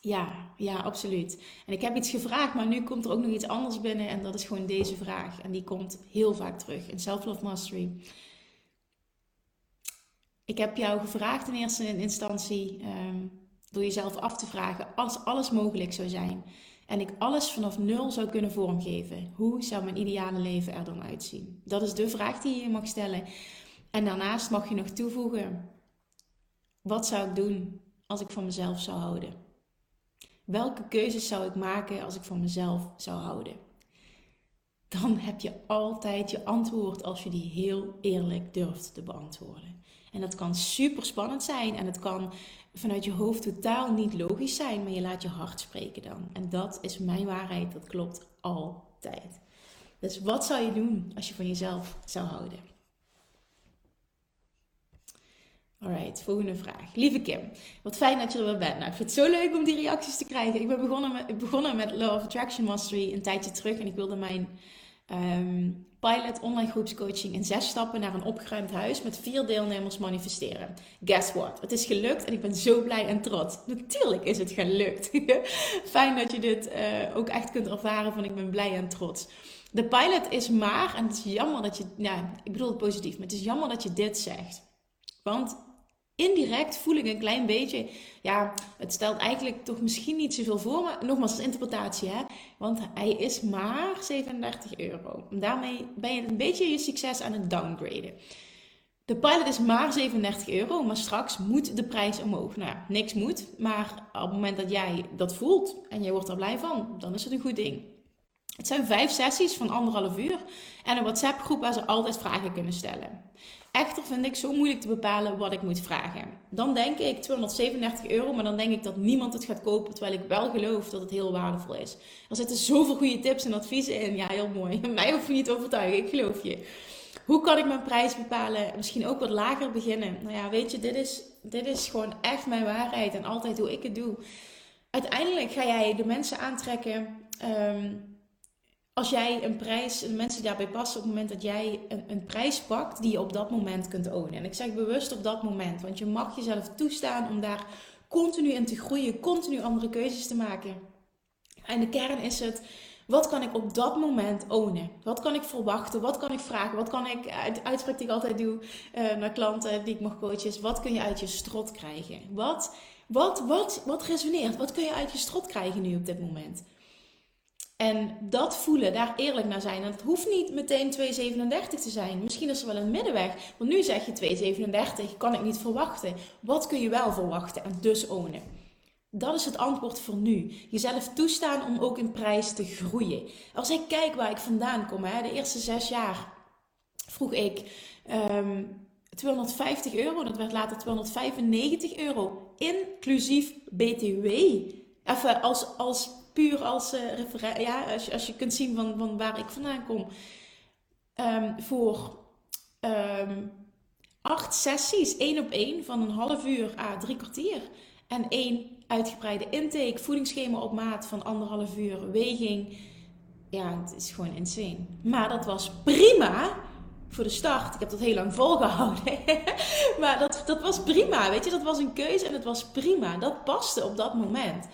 [SPEAKER 1] ja, ja, absoluut. En ik heb iets gevraagd, maar nu komt er ook nog iets anders binnen. En dat is gewoon deze vraag. En die komt heel vaak terug in Self-Love Mastery. ik heb jou gevraagd in eerste instantie um, door jezelf af te vragen, als alles mogelijk zou zijn en ik alles vanaf nul zou kunnen vormgeven, hoe zou mijn ideale leven er dan uitzien? Dat is de vraag die je mag stellen. En daarnaast mag je nog toevoegen, wat zou ik doen als ik van mezelf zou houden? Welke keuzes zou ik maken als ik van mezelf zou houden? Dan heb je altijd je antwoord als je die heel eerlijk durft te beantwoorden. En dat kan super spannend zijn en het kan vanuit je hoofd totaal niet logisch zijn, maar je laat je hart spreken dan. En dat is mijn waarheid, dat klopt altijd. Dus wat zou je doen als je van jezelf zou houden? Alright, volgende vraag. Lieve Kim, wat fijn dat je er weer bent. Nou, ik vind het zo leuk om die reacties te krijgen. Ik ben begonnen met, begonnen met Law of Attraction Mastery een tijdje terug en ik wilde mijn um, pilot online groepscoaching in zes stappen naar een opgeruimd huis met vier deelnemers manifesteren. Guess what? Het is gelukt en ik ben zo blij en trots. Natuurlijk is het gelukt. <laughs> Fijn dat je dit uh, ook echt kunt ervaren van ik ben blij en trots. De pilot is maar, en het is jammer dat je, ja, ik bedoel het positief, maar het is jammer dat je dit zegt. Want indirect voel ik een klein beetje, ja, het stelt eigenlijk toch misschien niet zoveel voor, maar nogmaals, als interpretatie, hè. Want hij is maar 37 euro. Daarmee ben je een beetje je succes aan het downgraden. De pilot is maar 37 euro, maar straks moet de prijs omhoog. Nou niks moet, maar op het moment dat jij dat voelt en je wordt er blij van, dan is het een goed ding. Het zijn vijf sessies van anderhalf uur en een WhatsApp groep waar ze altijd vragen kunnen stellen. Echter vind ik zo moeilijk te bepalen wat ik moet vragen. Dan denk ik 237 euro, maar dan denk ik dat niemand het gaat kopen, terwijl ik wel geloof dat het heel waardevol is. Er zitten zoveel goede tips en adviezen in. Ja, heel mooi. <laughs> Mij hoef je niet te overtuigen, ik geloof je. Hoe kan ik mijn prijs bepalen? Misschien ook wat lager beginnen. Nou ja, weet je, dit is, dit is gewoon echt mijn waarheid en altijd hoe ik het doe. Uiteindelijk ga jij de mensen aantrekken ehm, als jij een prijs, mensen daarbij passen op het moment dat jij een, een, prijs pakt die je op dat moment kunt ownen. En ik zeg bewust op dat moment, want je mag jezelf toestaan om daar continu in te groeien, continu andere keuzes te maken. En de kern is het, wat kan ik op dat moment ownen? Wat kan ik verwachten? Wat kan ik vragen? Wat kan ik, uitspraak die ik altijd doe uh, naar klanten die ik mag coachen, wat kun je uit je strot krijgen? Wat, wat, wat, wat resoneert? Wat kun je uit je strot krijgen nu op dit moment? En dat voelen, daar eerlijk naar zijn. En het hoeft niet meteen 2,37 te zijn. Misschien is er wel een middenweg. Want nu zeg je 2,37, kan ik niet verwachten. Wat kun je wel verwachten en dus ownen? Dat is het antwoord voor nu. Jezelf toestaan om ook in prijs te groeien. Als ik kijk waar ik vandaan kom, hè, de eerste zes jaar vroeg ik um, ehm, 250 euro. Dat werd later 295 euro, inclusief BTW. Even als, als puur als uh, ja, als als je kunt zien van, van waar ik vandaan kom. Um, voor um, acht sessies, één op één, van een half uur à drie kwartier. En één uitgebreide intake, voedingsschema op maat van anderhalf uur, weging. Ja, het is gewoon insane. Maar dat was prima voor de start. Ik heb dat heel lang volgehouden. <laughs> maar dat, dat was prima, weet je. Dat was een keuze en het was prima. Dat paste op dat moment.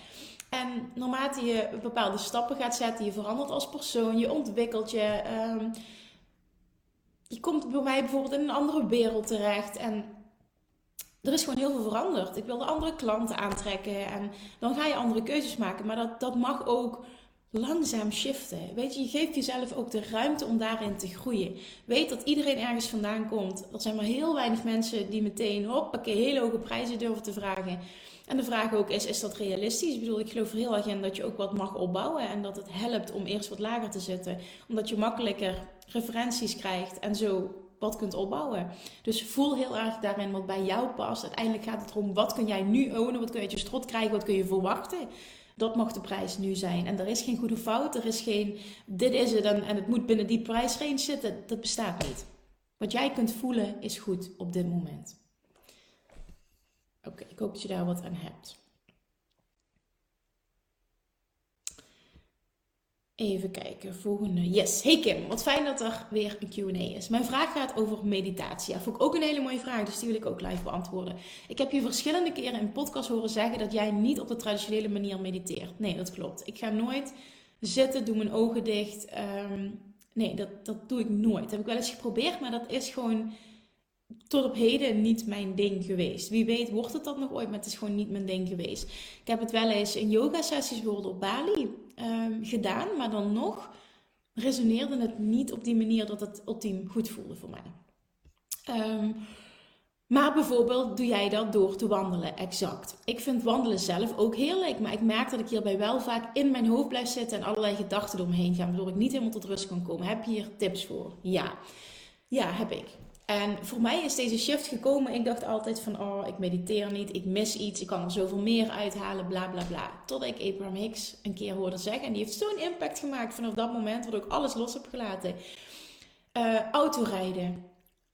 [SPEAKER 1] En naarmate je bepaalde stappen gaat zetten, je verandert als persoon, je ontwikkelt je. Ehm, je komt bij mij bijvoorbeeld in een andere wereld terecht. En er is gewoon heel veel veranderd. Ik wilde andere klanten aantrekken. En dan ga je andere keuzes maken. Maar dat, dat mag ook langzaam shiften. Weet je, je geeft jezelf ook de ruimte om daarin te groeien. Weet dat iedereen ergens vandaan komt. Er zijn maar heel weinig mensen die meteen, hoppakee, hele hoge prijzen durven te vragen. En de vraag ook is, is dat realistisch? Ik bedoel, ik geloof er heel erg in dat je ook wat mag opbouwen en dat het helpt om eerst wat lager te zitten. Omdat je makkelijker referenties krijgt en zo wat kunt opbouwen. Dus voel heel erg daarin wat bij jou past. Uiteindelijk gaat het erom, wat kun jij nu ownen? Wat kun je uit je strot krijgen? Wat kun je verwachten? Dat mag de prijs nu zijn. En er is geen goede fout. Er is geen, dit is het en, en het moet binnen die prijsrange zitten. Dat bestaat niet. Wat jij kunt voelen is goed op dit moment. Oké, ik hoop dat je daar wat aan hebt. Even kijken, volgende. Yes, hey Kim, wat fijn dat er weer een Q&A is. Mijn vraag gaat over meditatie. Ja, vond ik ook een hele mooie vraag, dus die wil ik ook live beantwoorden. Ik heb je verschillende keren in podcast horen zeggen dat jij niet op de traditionele manier mediteert. Nee, dat klopt. Ik ga nooit zitten, doe mijn ogen dicht. Ehm, nee, dat, dat doe ik nooit. Dat heb ik wel eens geprobeerd, maar dat is gewoon tot op heden niet mijn ding geweest. Wie weet wordt het dat nog ooit, maar het is gewoon niet mijn ding geweest. Ik heb het wel eens in yoga sessies bijvoorbeeld op Bali um, gedaan, maar dan nog resoneerde het niet op die manier dat het ultiem goed voelde voor mij. Um, maar bijvoorbeeld doe jij dat door te wandelen, exact. Ik vind wandelen zelf ook heerlijk, maar ik merk dat ik hierbij wel vaak in mijn hoofd blijf zitten en allerlei gedachten door gaan, waardoor ik niet helemaal tot rust kan komen. Heb je hier tips voor? Ja. Ja, heb ik. En voor mij is deze shift gekomen. Ik dacht altijd van, oh, ik mediteer niet, ik mis iets, ik kan er zoveel meer uithalen, bla bla bla. Tot ik Abraham Hicks een keer hoorde zeggen. En die heeft zo'n impact gemaakt vanaf dat moment, waardoor ik alles los heb gelaten. Uh, autorijden,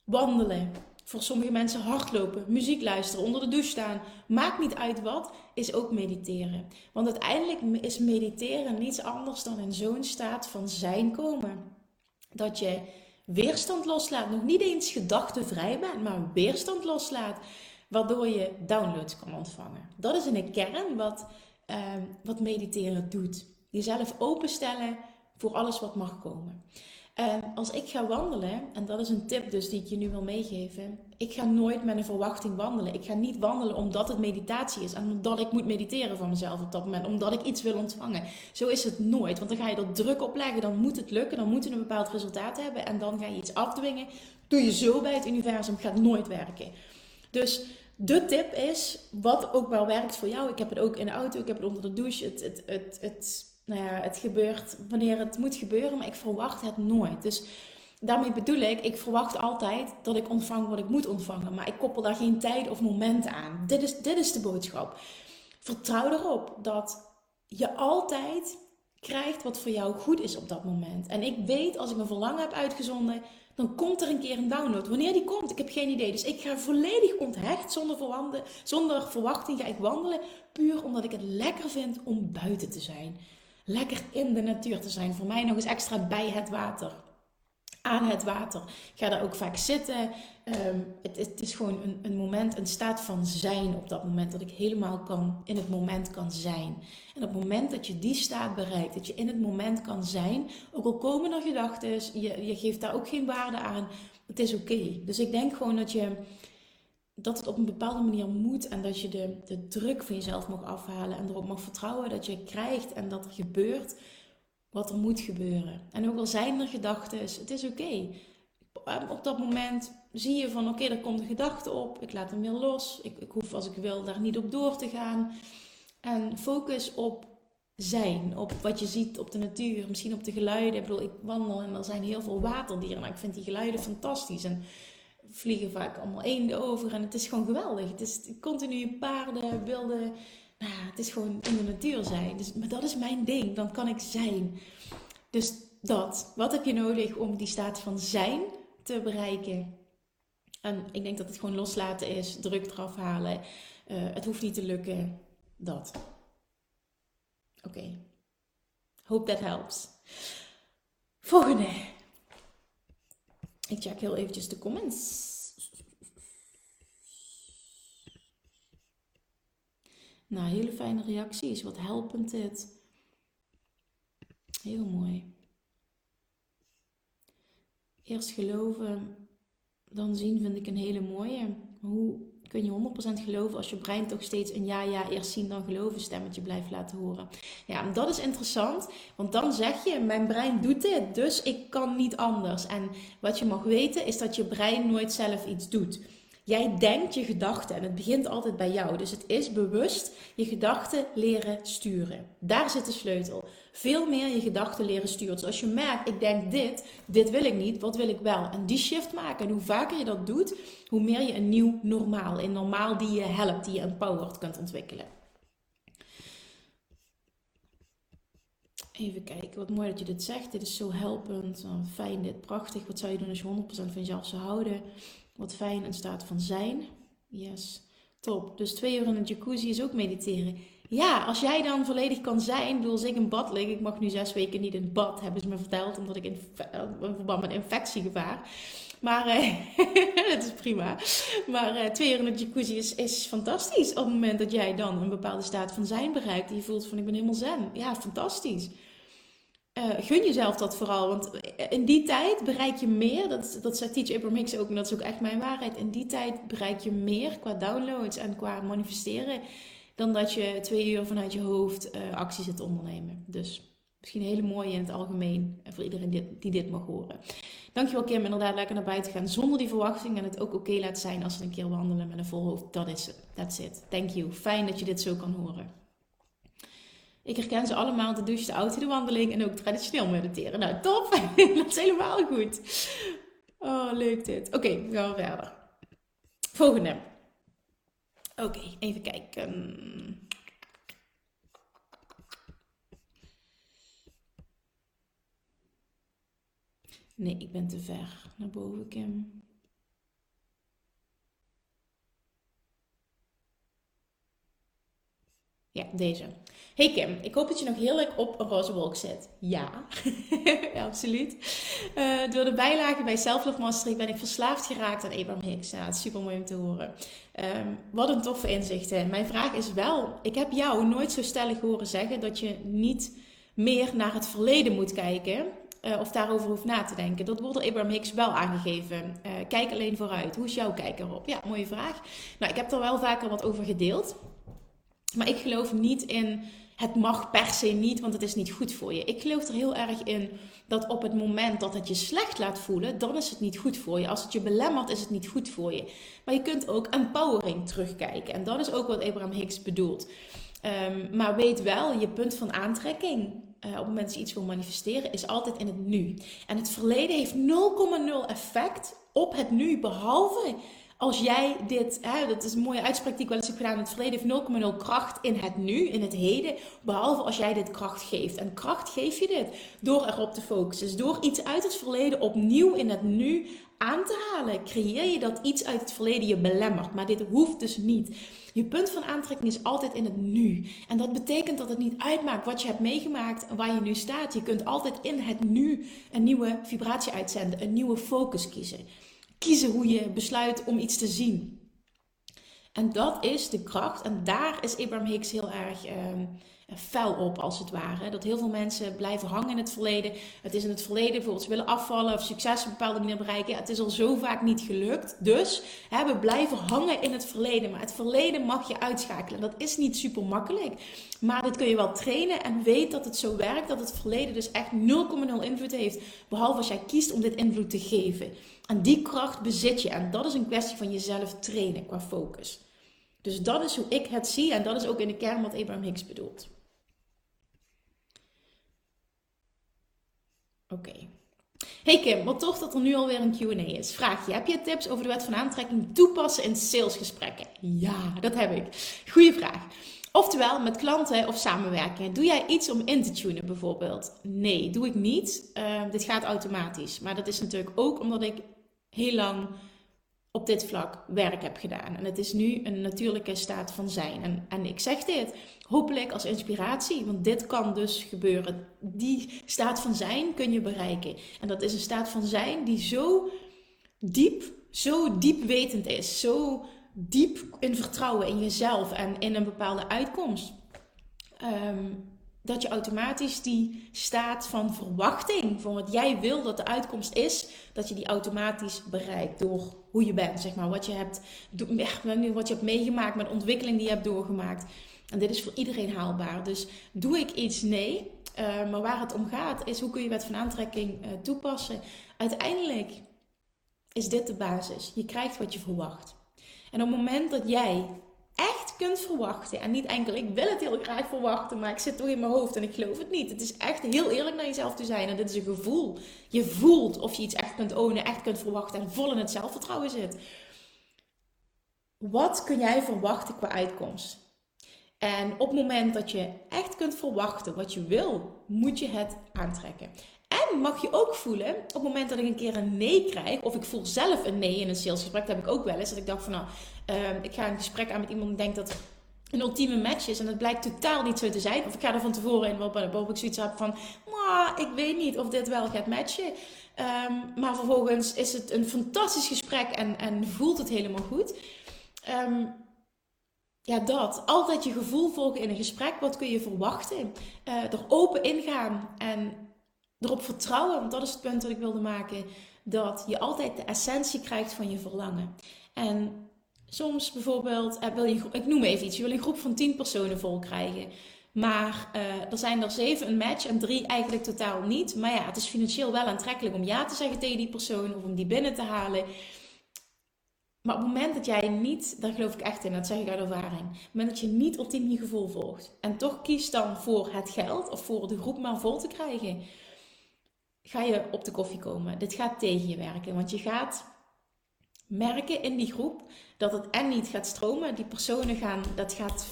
[SPEAKER 1] wandelen, voor sommige mensen hardlopen, muziek luisteren, onder de douche staan. Maakt niet uit wat, is ook mediteren. Want uiteindelijk is mediteren niets anders dan in zo'n staat van zijn komen. Dat je weerstand loslaat. Nog niet eens gedachtenvrij bent, maar weerstand loslaat. Waardoor je downloads kan ontvangen. Dat is in de kern wat, uh, wat mediteren doet. Jezelf openstellen voor alles wat mag komen. En als ik ga wandelen, en dat is een tip dus die ik je nu wil meegeven. Ik ga nooit met een verwachting wandelen. Ik ga niet wandelen omdat het meditatie is. En omdat ik moet mediteren van mezelf op dat moment. Omdat ik iets wil ontvangen. Zo is het nooit. Want dan ga je er druk op leggen. Dan moet het lukken. Dan moet je een bepaald resultaat hebben. En dan ga je iets afdwingen. Doe je zo bij het universum. Gaat nooit werken. Dus de tip is, wat ook wel werkt voor jou. Ik heb het ook in de auto. Ik heb het onder de douche. Het, het, het, het nou ja, het gebeurt wanneer het moet gebeuren, maar ik verwacht het nooit. Dus daarmee bedoel ik, ik verwacht altijd dat ik ontvang wat ik moet ontvangen, maar ik koppel daar geen tijd of moment aan. Dit is, dit is de boodschap. Vertrouw erop dat je altijd krijgt wat voor jou goed is op dat moment. En ik weet, als ik een verlangen heb uitgezonden, dan komt er een keer een download. Wanneer die komt, ik heb geen idee. Dus ik ga volledig onthecht, zonder, zonder verwachting ga ik wandelen. Puur omdat ik het lekker vind om buiten te zijn lekker in de natuur te zijn. Voor mij nog eens extra bij het water. Aan het water. Ik ga daar ook vaak zitten. Ehm, het, het, is gewoon een, een, moment, een staat van zijn op dat moment. Dat ik helemaal kan, in het moment kan zijn. En op het moment dat je die staat bereikt, dat je in het moment kan zijn. Ook al komen er gedachten, je, je geeft daar ook geen waarde aan. Het is oké. Dus ik denk gewoon dat je dat het op een bepaalde manier moet en dat je de, de druk van jezelf mag afhalen en erop mag vertrouwen dat je krijgt en dat er gebeurt wat er moet gebeuren. En ook al zijn er gedachten, het is oké. Op dat moment zie je van oké, er komt een gedachte op, ik laat hem weer los, ik, ik hoef als ik wil daar niet op door te gaan. En focus op zijn, op wat je ziet op de natuur, misschien op de geluiden. Ik bedoel, ik wandel en er zijn heel veel waterdieren, maar ik vind die geluiden fantastisch. En vliegen vaak allemaal eenden over en het is gewoon geweldig. Het is continu paarden, wilde. Nou, het is gewoon in de natuur zijn. Dus, maar dat is mijn ding, dan kan ik zijn. Dus dat. Wat heb je nodig om die staat van zijn te bereiken? En ik denk dat het gewoon loslaten is, druk eraf halen. Uh, het hoeft niet te lukken. Dat. Oké. Okay. Hope that helps. Volgende. Ik check heel eventjes de comments. Nou, hele fijne reacties. Wat helpend dit. Heel mooi. Eerst geloven, dan zien vind ik een hele mooie. Hoe kun je 100% geloven als je brein toch steeds een ja, ja, eerst zien dan geloven stemmetje blijft laten horen. Ja, dat is interessant, want dan zeg je, mijn brein doet dit, dus ik kan niet anders. En wat je mag weten is dat je brein nooit zelf iets doet. Jij denkt je gedachten en het begint altijd bij jou. Dus het is bewust je gedachten leren sturen. Daar zit de sleutel. Veel meer je gedachten leren sturen. Dus als je merkt, ik denk dit, dit wil ik niet, wat wil ik wel? En die shift maken. En hoe vaker je dat doet, hoe meer je een nieuw normaal, een normaal die je helpt, die je empowered kunt ontwikkelen. Even kijken, wat mooi dat je dit zegt. Dit is zo helpend. Fijn, dit prachtig. Wat zou je doen als je 100% van jezelf zou houden? Wat fijn, een staat van zijn. Yes, top. Dus twee uur in een jacuzzi is ook mediteren. Ja, als jij dan volledig kan zijn, bedoel, als ik in bad lig, ik mag nu zes weken niet in bad, hebben ze me verteld, omdat ik in, verband met infectiegevaar. Maar <laughs> uh, dat is prima. Maar uh, twee uur in een jacuzzi is, is fantastisch. Op het moment dat jij dan een bepaalde staat van zijn bereikt. En je voelt van ik ben helemaal zen. Ja, fantastisch. Uh, gun jezelf dat vooral. Want in die tijd bereik je meer. Dat, dat zei Teach Abraham Hicks ook. En dat is ook echt mijn waarheid. In die tijd bereik je meer qua downloads en qua manifesteren. Dan dat je twee uur vanuit je hoofd uh, actie zit ondernemen. Dus misschien een hele mooie in het algemeen. Voor iedereen die, die dit mag horen. Dankjewel Kim. Inderdaad lekker naar buiten gaan. Zonder die verwachting. En het ook oké laat zijn als we een keer wandelen met een vol hoofd. Dat is het. That's it. Thank you. Fijn dat je dit zo kan horen. Ik herken ze allemaal, de douche, de auto, de wandeling en ook traditioneel mediteren. Nou, top! <laughs> dat is helemaal goed. Oh, leuk dit. Oké, we gaan verder. Volgende. Oké, even kijken. Nee, ik ben te ver naar boven, Kim. Ja, deze. Hey Kim, ik hoop dat je nog heel leuk op een roze wolk zit. Ja, <laughs> absoluut. Uh, door de bijlage bij Self Mastery ben ik verslaafd geraakt aan Abraham Hicks. Ja, het is super mooi om te horen. Um, wat een toffe inzichten. Mijn vraag is wel, ik heb jou nooit zo stellig horen zeggen dat je niet meer naar het verleden moet kijken. Uh, of daarover hoeft na te denken. Dat wordt door Abraham Hicks wel aangegeven. Uh, kijk alleen vooruit. Hoe is jouw kijk erop? Ja, mooie vraag. Nou, ik heb er wel vaker wat over gedeeld. Maar ik geloof niet in het mag per se niet, want het is niet goed voor je. Ik geloof er heel erg in dat op het moment dat het je slecht laat voelen, dan is het niet goed voor je. Als het je belemmert, is het niet goed voor je. Maar je kunt ook empowering terugkijken. En dat is ook wat Abraham Hicks bedoelt. Um, maar weet wel, je punt van aantrekking uh, op het moment dat je iets wil manifesteren, is altijd in het nu. En het verleden heeft 0,0 effect op het nu, behalve als jij dit, hè, dat is een mooie uitspraak die ik wel eens heb gedaan, het verleden heeft 0,0 kracht in het nu, in het heden, behalve als jij dit kracht geeft. En kracht geef je dit door erop te focussen. Dus door iets uit het verleden opnieuw in het nu aan te halen, creëer je dat iets uit het verleden je belemmert. Maar dit hoeft dus niet. Je punt van aantrekking is altijd in het nu. En dat betekent dat het niet uitmaakt wat je hebt meegemaakt en waar je nu staat. Je kunt altijd in het nu een nieuwe vibratie uitzenden, een nieuwe focus kiezen kiezen hoe je besluit om iets te zien. En dat is de kracht. En daar is Abraham Hicks heel erg um, fel op, als het ware. Dat heel veel mensen blijven hangen in het verleden. Het is in het verleden bijvoorbeeld ze willen afvallen of succes op een bepaalde manier bereiken. Het is al zo vaak niet gelukt. Dus hè, we blijven hangen in het verleden. Maar het verleden mag je uitschakelen. Dat is niet super makkelijk. Maar dat kun je wel trainen en weet dat het zo werkt. Dat het verleden dus echt 0,0 invloed heeft. Behalve als jij kiest om dit invloed te geven. En die kracht bezit je. En dat is een kwestie van jezelf trainen qua focus. Dus dat is hoe ik het zie. En dat is ook in de kern wat Abraham Hicks bedoelt. Oké. Hey Kim, wat tof dat er nu alweer een Q&A is. Vraag je, heb je tips over de wet van aantrekking toepassen in salesgesprekken? Ja, dat heb ik. Goeie vraag. Oftewel, met klanten of samenwerkingen. Doe jij iets om in te tunen bijvoorbeeld? Nee, doe ik niet. Uh, dit gaat automatisch. Maar dat is natuurlijk ook omdat ik heel lang op dit vlak werk heb gedaan. En het is nu een natuurlijke staat van zijn. En, en ik zeg dit hopelijk als inspiratie, want dit kan dus gebeuren. Die staat van zijn kun je bereiken. En dat is een staat van zijn die zo diep, zo diep wetend is. Zo diep in vertrouwen in jezelf en in een bepaalde uitkomst. Ehm, dat je automatisch die staat van verwachting van wat jij wil dat de uitkomst is, dat je die automatisch bereikt door hoe je bent, zeg maar, wat je hebt, wat je hebt meegemaakt de ontwikkeling die je hebt doorgemaakt. En dit is voor iedereen haalbaar. Dus doe ik iets? Nee. Uh, maar waar het om gaat is hoe kun je wet van aantrekking uh, toepassen. Uiteindelijk is dit de basis. Je krijgt wat je verwacht. En op het moment dat jij echt kunt verwachten. En niet enkel, ik wil het heel graag verwachten, maar ik zit toch in mijn hoofd en ik geloof het niet. Het is echt heel eerlijk naar jezelf te zijn. En dit is een gevoel. Je voelt of je iets echt kunt ownen, echt kunt verwachten en vol in het zelfvertrouwen zit. Wat kun jij verwachten qua uitkomst? En op het moment dat je echt kunt verwachten wat je wil, moet je het aantrekken. En mag je ook voelen, op het moment dat ik een keer een nee krijg, of ik voel zelf een nee in een salesgesprek, dat heb ik ook wel eens, dat ik dacht van nou, Ehm, ik ga een gesprek aan met iemand en denk dat het een ultieme match is en het blijkt totaal niet zo te zijn. Of ik ga er van tevoren in waarop ik zoiets heb van, ik weet niet of dit wel gaat matchen. Ehm, maar vervolgens is het een fantastisch gesprek en, en voelt het helemaal goed. Ehm, ja, dat. Altijd je gevoel volgen in een gesprek. Wat kun je verwachten? Uh, er open ingaan en erop vertrouwen, want dat is het punt dat ik wilde maken, dat je altijd de essentie krijgt van je verlangen. En soms bijvoorbeeld, eh, wil je, ik noem even iets, je wil een groep van 10 personen vol krijgen. Maar uh, er zijn er zeven een match en drie eigenlijk totaal niet. Maar ja, het is financieel wel aantrekkelijk om ja te zeggen tegen die persoon of om die binnen te halen. Maar op het moment dat jij niet, daar geloof ik echt in, dat zeg ik uit ervaring. Op het moment dat je niet ultiem je gevoel volgt en toch kiest dan voor het geld of voor de groep maar vol te krijgen, ga je op de koffie komen. Dit gaat tegen je werken, want je gaat merken in die groep dat het en niet gaat stromen. Die personen gaan, dat gaat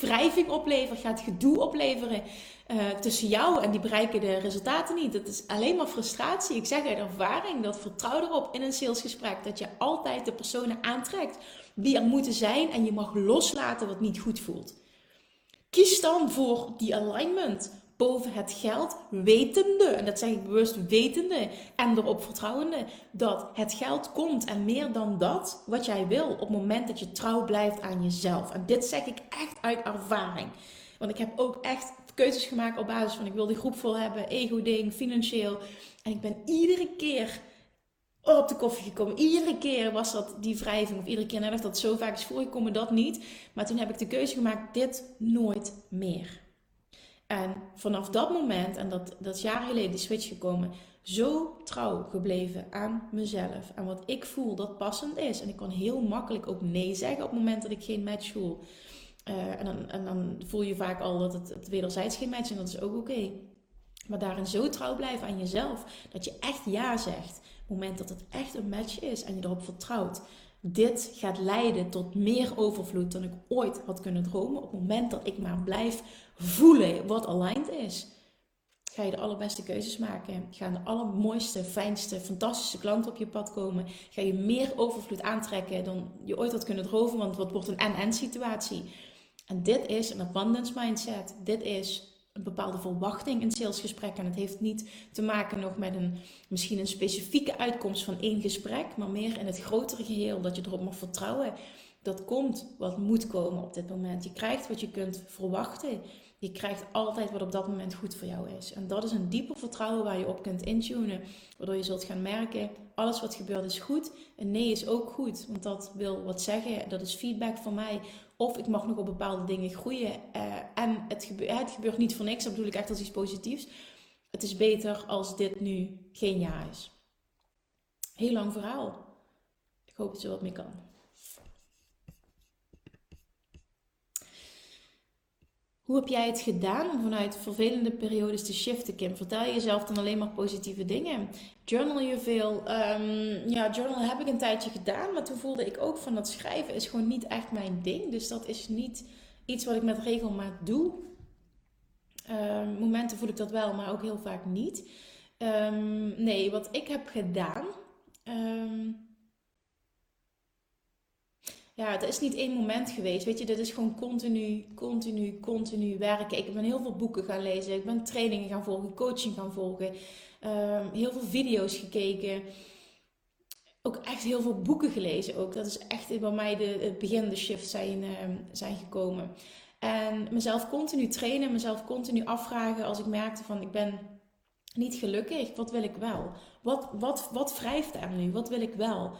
[SPEAKER 1] wrijving opleveren, gaat gedoe opleveren uh, tussen jou en die bereiken de resultaten niet. Dat is alleen maar frustratie. Ik zeg uit ervaring dat vertrouw erop in een salesgesprek dat je altijd de personen aantrekt die er moeten zijn en je mag loslaten wat niet goed voelt. Kies dan voor die alignment boven het geld, wetende, en dat zeg ik bewust wetende en erop vertrouwende, dat het geld komt en meer dan dat wat jij wil op het moment dat je trouw blijft aan jezelf. En dit zeg ik echt uit ervaring. Want ik heb ook echt keuzes gemaakt op basis van ik wil die groep vol hebben, ego-ding, financieel. En ik ben iedere keer op de koffie gekomen. Iedere keer was dat die wrijving. Of iedere keer nadat dat zo vaak is voorgekomen, dat niet. Maar toen heb ik de keuze gemaakt, dit nooit meer. En vanaf dat moment, en dat, dat is jaren geleden die switch gekomen, zo trouw gebleven aan mezelf. En wat ik voel dat passend is. En ik kan heel makkelijk ook nee zeggen op het moment dat ik geen match voel. Uh, en, dan, en, dan, voel je vaak al dat het, het wederzijds geen match is en dat is ook oké. Maar daarin zo trouw blijven aan jezelf, dat je echt ja zegt. Op het moment dat het echt een match is en je erop vertrouwt. Dit gaat leiden tot meer overvloed dan ik ooit had kunnen dromen. Op het moment dat ik maar blijf voelen wat aligned is. Ga je de allerbeste keuzes maken. Gaan de allermooiste, fijnste, fantastische klanten op je pad komen. Ga je meer overvloed aantrekken dan je ooit had kunnen dromen. Want wat wordt een en-en situatie. En dit is een abundance mindset. Dit is een bepaalde verwachting in salesgesprekken. En het heeft niet te maken nog met een, misschien een specifieke uitkomst van één gesprek, maar meer in het grotere geheel, dat je erop mag vertrouwen. Dat komt wat moet komen op dit moment. Je krijgt wat je kunt verwachten. Je krijgt altijd wat op dat moment goed voor jou is. En dat is een dieper vertrouwen waar je op kunt intunen. Waardoor je zult gaan merken, alles wat gebeurt is goed. En nee is ook goed. Want dat wil wat zeggen. Dat is feedback van mij. Of ik mag nog op bepaalde dingen groeien. Uh, en het, gebeurt, het gebeurt niet voor niks. Dat bedoel ik echt als iets positiefs. Het is beter als dit nu geen ja is. Heel lang verhaal. Ik hoop dat je wat meer kan. Hoe heb jij het gedaan om vanuit vervelende periodes te shiften, Kim? Vertel je jezelf dan alleen maar positieve dingen? Journal je veel? Um, ja, journal heb ik een tijdje gedaan, maar toen voelde ik ook van dat schrijven is gewoon niet echt mijn ding. Dus dat is niet iets wat ik met regelmaat doe. Um, momenten voel ik dat wel, maar ook heel vaak niet. Um, nee, wat ik heb gedaan. Ja, het is niet één moment geweest. Weet je, dit is gewoon continu, continu, continu werken. Ik ben heel veel boeken gaan lezen. Ik ben trainingen gaan volgen, coaching gaan volgen. Ehm, heel veel video's gekeken. Ook echt heel veel boeken gelezen ook. Dat is echt bij mij de, het begin, de shift zijn, ehm, zijn gekomen. En mezelf continu trainen, mezelf continu afvragen als ik merkte van ik ben niet gelukkig. Wat wil ik wel? Wat, wat, wat wrijft er nu? Wat wil ik wel?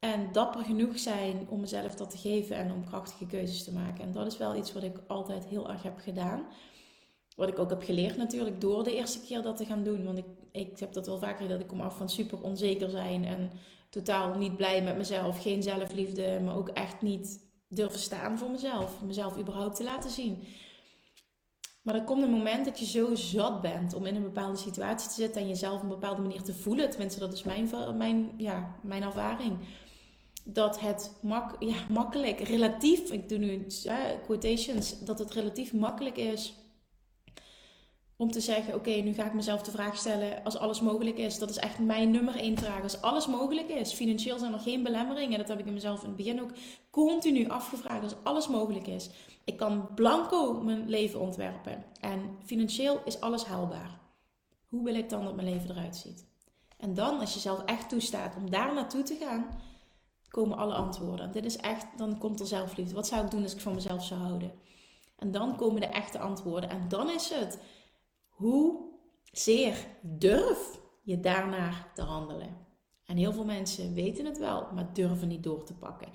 [SPEAKER 1] En dapper genoeg zijn om mezelf dat te geven en om krachtige keuzes te maken. En dat is wel iets wat ik altijd heel erg heb gedaan. Wat ik ook heb geleerd natuurlijk door de eerste keer dat te gaan doen. Want ik, ik heb dat wel vaker dat ik kom af van super onzeker zijn en totaal niet blij met mezelf. Geen zelfliefde, maar ook echt niet durven staan voor mezelf. Mezelf überhaupt te laten zien. Maar er komt een moment dat je zo zat bent om in een bepaalde situatie te zitten en jezelf op een bepaalde manier te voelen. Tenminste, dat is mijn, mijn, ja, mijn ervaring dat het mak ja, makkelijk, relatief, ik doe nu quotations, dat het relatief makkelijk is om te zeggen: Oké, nu ga ik mezelf de vraag stellen als alles mogelijk is. Dat is echt mijn nummer één vraag. Als alles mogelijk is, financieel zijn er geen belemmeringen. Dat heb ik mezelf in het begin ook continu afgevraagd. Als alles mogelijk is, ik kan blanco mijn leven ontwerpen en financieel is alles haalbaar. Hoe wil ik dan dat mijn leven eruit ziet? En dan, als je zelf echt toestaat om daar naartoe te gaan, komen alle antwoorden. Dit is echt, dan komt er zelfliefde. Wat zou ik doen als ik van mezelf zou houden? En dan komen de echte antwoorden. En dan is het, hoe zeer durf je daarnaar te handelen. En heel veel mensen weten het wel, maar durven niet door te pakken.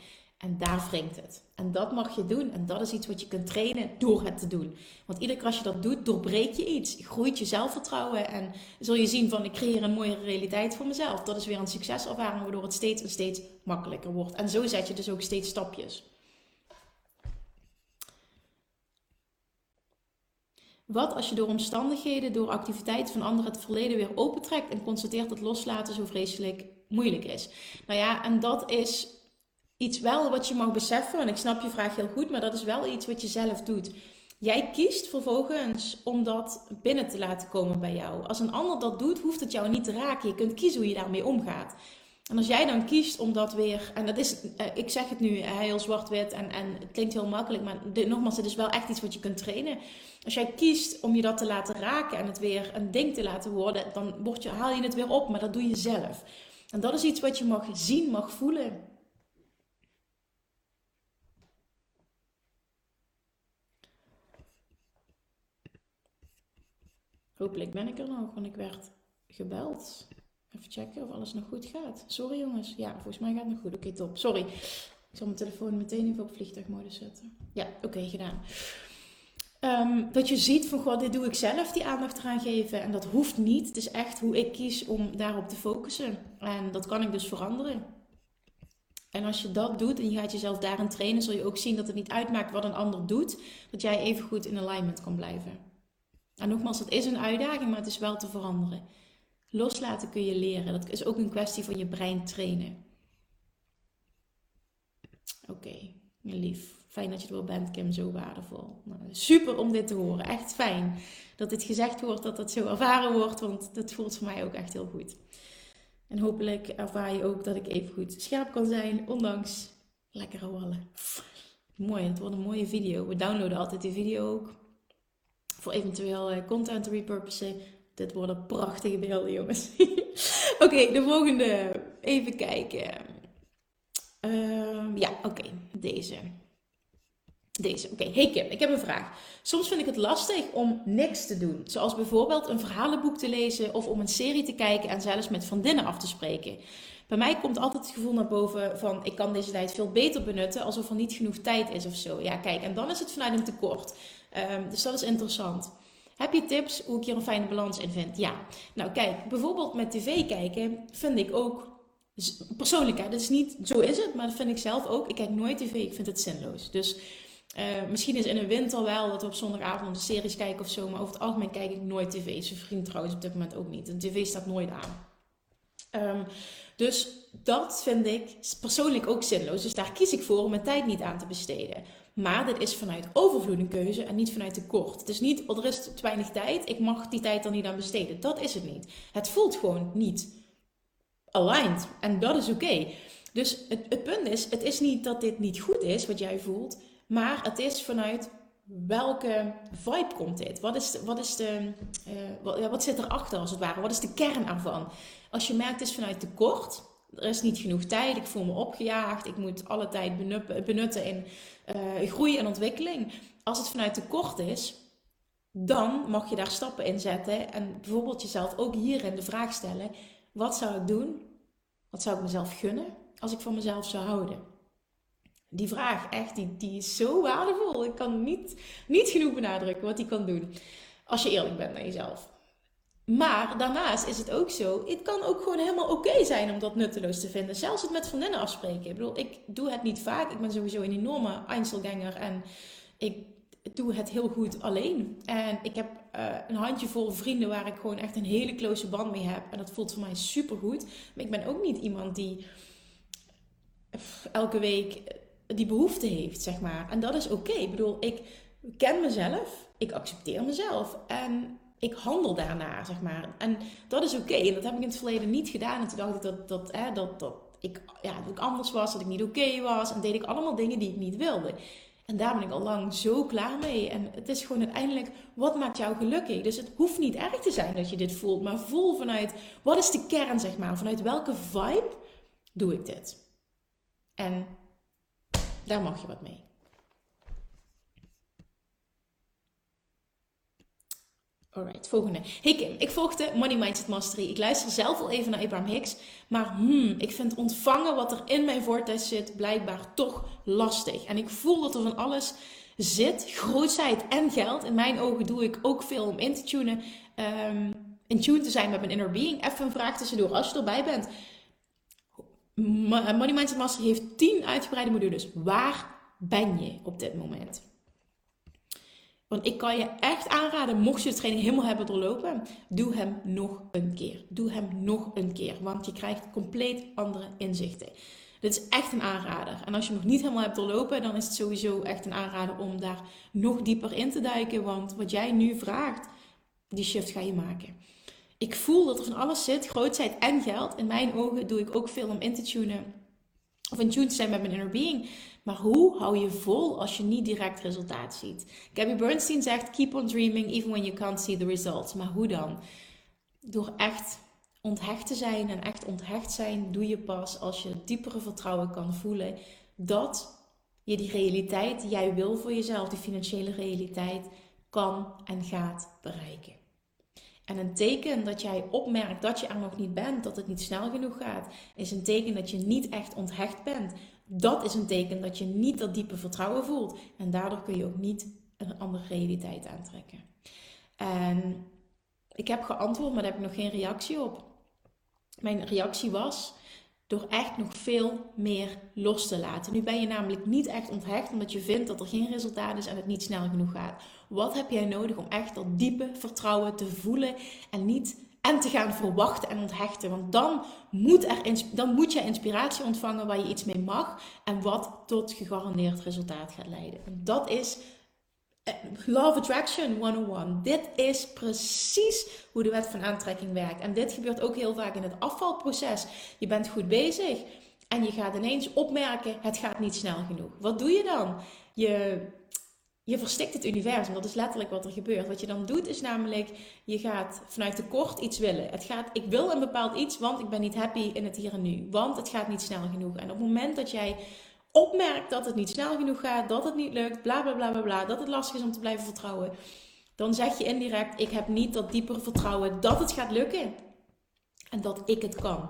[SPEAKER 1] En daar wringt het. En dat mag je doen. En dat is iets wat je kunt trainen door het te doen. Want iedere keer als je dat doet, doorbreek je iets. Groeit je zelfvertrouwen. En zul je zien van ik creëer een mooiere realiteit voor mezelf. Dat is weer een succeservaring waardoor het steeds en steeds makkelijker wordt. En zo zet je dus ook steeds stapjes. Wat als je door omstandigheden, door activiteiten van anderen het verleden weer opentrekt en constateert dat loslaten zo vreselijk moeilijk is? Nou ja, en dat is iets wel wat je mag beseffen. En ik snap je vraag heel goed, maar dat is wel iets wat je zelf doet. Jij kiest vervolgens om dat binnen te laten komen bij jou. Als een ander dat doet, hoeft het jou niet te raken. Je kunt kiezen hoe je daarmee omgaat. En als jij dan kiest om dat weer, en dat is, eh, ik zeg het nu heel zwart-wit en, en het klinkt heel makkelijk, maar nogmaals, het is wel echt iets wat je kunt trainen. Als jij kiest om je dat te laten raken en het weer een ding te laten worden, dan je, haal je het weer op, maar dat doe je zelf. En dat is iets wat je mag zien, mag voelen. Hopelijk ben ik er nog, want ik werd gebeld. Even checken of alles nog goed gaat. Sorry jongens. Ja, volgens mij gaat het nog goed. Oké, top. Sorry. Ik zal mijn telefoon meteen even op vliegtuigmodus zetten. Ja, oké, gedaan. Ehm, dat je ziet van, god, dit doe ik zelf, die aandacht eraan geven. En dat hoeft niet. Het is echt hoe ik kies om daarop te focussen. En dat kan ik dus veranderen. En als je dat doet en je gaat jezelf daarin trainen, zul je ook zien dat het niet uitmaakt wat een ander doet. Dat jij even goed in alignment kan blijven. En nogmaals, het is een uitdaging, maar het is wel te veranderen. Loslaten kun je leren. Dat is ook een kwestie van je brein trainen. Oké, lief. Fijn dat je er wel bent, Kim. Zo waardevol. Nou, super om dit te horen. Echt fijn dat dit gezegd wordt, dat dat zo ervaren wordt. Want dat voelt voor mij ook echt heel goed. En hopelijk ervaar je ook dat ik even goed scherp kan zijn, ondanks lekkere wallen. Mooi, het wordt een mooie video. We downloaden altijd die video ook voor eventueel eh, content repurposen. Dit worden prachtige beelden, jongens. <laughs> oké, de volgende. Even kijken. Ehm, ja, oké. Deze. Deze. Oké, hey Kim, ik heb een vraag. Soms vind ik het lastig om niks te doen. Zoals bijvoorbeeld een verhalenboek te lezen of om een serie te kijken en zelfs met vriendinnen af te spreken. Bij mij komt altijd het gevoel naar boven van ik kan deze tijd veel beter benutten alsof er niet genoeg tijd is of zo. Ja, kijk, en dan is het vanuit een tekort. Um, dus dat is interessant. Heb je tips hoe ik hier een fijne balans in vind? Ja. Nou kijk, bijvoorbeeld met tv kijken vind ik ook persoonlijk, hè, dat is niet, zo is het, maar dat vind ik zelf ook. Ik kijk nooit tv, ik vind het zinloos. Dus uh, misschien is in een winter wel dat we op zondagavond een series kijken of zo, maar over het algemeen kijk ik nooit tv. Zijn vriend trouwens op dit moment ook niet. De tv staat nooit aan. Um, dus dat vind ik persoonlijk ook zinloos. Dus daar kies ik voor om mijn tijd niet aan te besteden. Maar dit is vanuit overvloed een keuze en niet vanuit tekort. Het is niet, oh, er is te weinig tijd, ik mag die tijd er niet aan besteden. Dat is het niet. Het voelt gewoon niet aligned. En dat is oké. Dus het, punt is, het is niet dat dit niet goed is, wat jij voelt. Maar het is vanuit welke vibe komt dit? Wat, is wat, is de, uh, wat, wat, zit erachter als het ware? Wat is de kern ervan? Als je merkt het is vanuit tekort, er is niet genoeg tijd, ik voel me opgejaagd, ik moet alle tijd benutten in uh, groei en ontwikkeling. Als het vanuit tekort is, dan mag je daar stappen in zetten en bijvoorbeeld jezelf ook hierin de vraag stellen: wat zou ik doen? Wat zou ik mezelf gunnen als ik van mezelf zou houden? Die vraag, echt, die, die is zo waardevol. Ik kan niet, niet genoeg benadrukken wat die kan doen. Als je eerlijk bent naar jezelf. Maar daarnaast is het ook zo, het kan ook gewoon helemaal oké zijn om dat nutteloos te vinden. Zelfs het met vriendinnen afspreken. Ik bedoel, ik doe het niet vaak. Ik ben sowieso een enorme Einzelganger en ik doe het heel goed alleen. En ik heb uh, een handjevol vrienden waar ik gewoon echt een hele close band mee heb. En dat voelt voor mij super goed. Maar ik ben ook niet iemand die elke week die behoefte heeft, zeg maar. En dat is oké. Ik bedoel, ik ken mezelf, ik accepteer mezelf en ik handel daarna, zeg maar. En dat is oké. En dat heb ik in het verleden niet gedaan. En toen dacht ik dat, dat, hè, dat, dat, ik, ja, dat ik anders was, dat ik niet oké was. En deed ik allemaal dingen die ik niet wilde. En daar ben ik al lang zo klaar mee. En het is gewoon uiteindelijk, wat maakt jou gelukkig? Dus het hoeft niet erg te zijn dat je dit voelt. Maar voel vanuit, wat is de kern, zeg maar? Vanuit welke vibe doe ik dit? En daar mag je wat mee. Alright, volgende. Hey Kim, ik volgde Money Mindset Mastery. Ik luister zelf al even naar Abraham Hicks. Maar hmm, ik vind ontvangen wat er in mijn voortijds zit blijkbaar toch lastig. En ik voel dat er van alles zit. Grootheid en geld. In mijn ogen doe ik ook veel om in te tunen. Um, in tune te zijn met mijn inner being. Even een vraag tussendoor als je erbij bent. Money Mindset Mastery heeft 10 uitgebreide modules. Waar ben je op dit moment? Want ik kan je echt aanraden, mocht je de training helemaal hebben doorlopen, doe hem nog een keer. Doe hem nog een keer, want je krijgt compleet andere inzichten. Dit is echt een aanrader. En als je nog niet helemaal hebt doorlopen, dan is het sowieso echt een aanrader om daar nog dieper in te duiken. Want wat jij nu vraagt, die shift ga je maken. Ik voel dat er van alles zit, grootheid en geld. In mijn ogen doe ik ook veel om in te tunen. Of in tune zijn met mijn inner being. Maar hoe hou je vol als je niet direct resultaat ziet? Gabby Bernstein zegt: Keep on dreaming even when you can't see the results. Maar hoe dan? Door echt onthecht te zijn en echt onthecht zijn doe je pas als je diepere vertrouwen kan voelen dat je die realiteit die jij wil voor jezelf, die financiële realiteit, kan en gaat bereiken. En een teken dat jij opmerkt dat je er nog niet bent, dat het niet snel genoeg gaat, is een teken dat je niet echt onthecht bent. Dat is een teken dat je niet dat diepe vertrouwen voelt. En daardoor kun je ook niet een andere realiteit aantrekken. En ik heb geantwoord, maar daar heb ik nog geen reactie op. Mijn reactie was door echt nog veel meer los te laten. Nu ben je namelijk niet echt onthecht omdat je vindt dat er geen resultaat is en het niet snel genoeg gaat. Wat heb jij nodig om echt dat diepe vertrouwen te voelen en niet en te gaan verwachten en onthechten. Want dan moet, er, dan moet je inspiratie ontvangen waar je iets mee mag en wat tot gegarandeerd resultaat gaat leiden. En dat is eh, Love Attraction 101. Dit is precies hoe de wet van aantrekking werkt. En dit gebeurt ook heel vaak in het afvalproces. Je bent goed bezig en je gaat ineens opmerken: het gaat niet snel genoeg. Wat doe je dan? Je je verstikt het universum. Dat is letterlijk wat er gebeurt. Wat je dan doet is namelijk, je gaat vanuit tekort iets willen. Het gaat, ik wil een bepaald iets, want ik ben niet happy in het hier en nu. Want het gaat niet snel genoeg. En op het moment dat jij opmerkt dat het niet snel genoeg gaat, dat het niet lukt, bla bla bla bla bla, dat het lastig is om te blijven vertrouwen, dan zeg je indirect: ik heb niet dat diepere vertrouwen dat het gaat lukken. En dat ik het kan.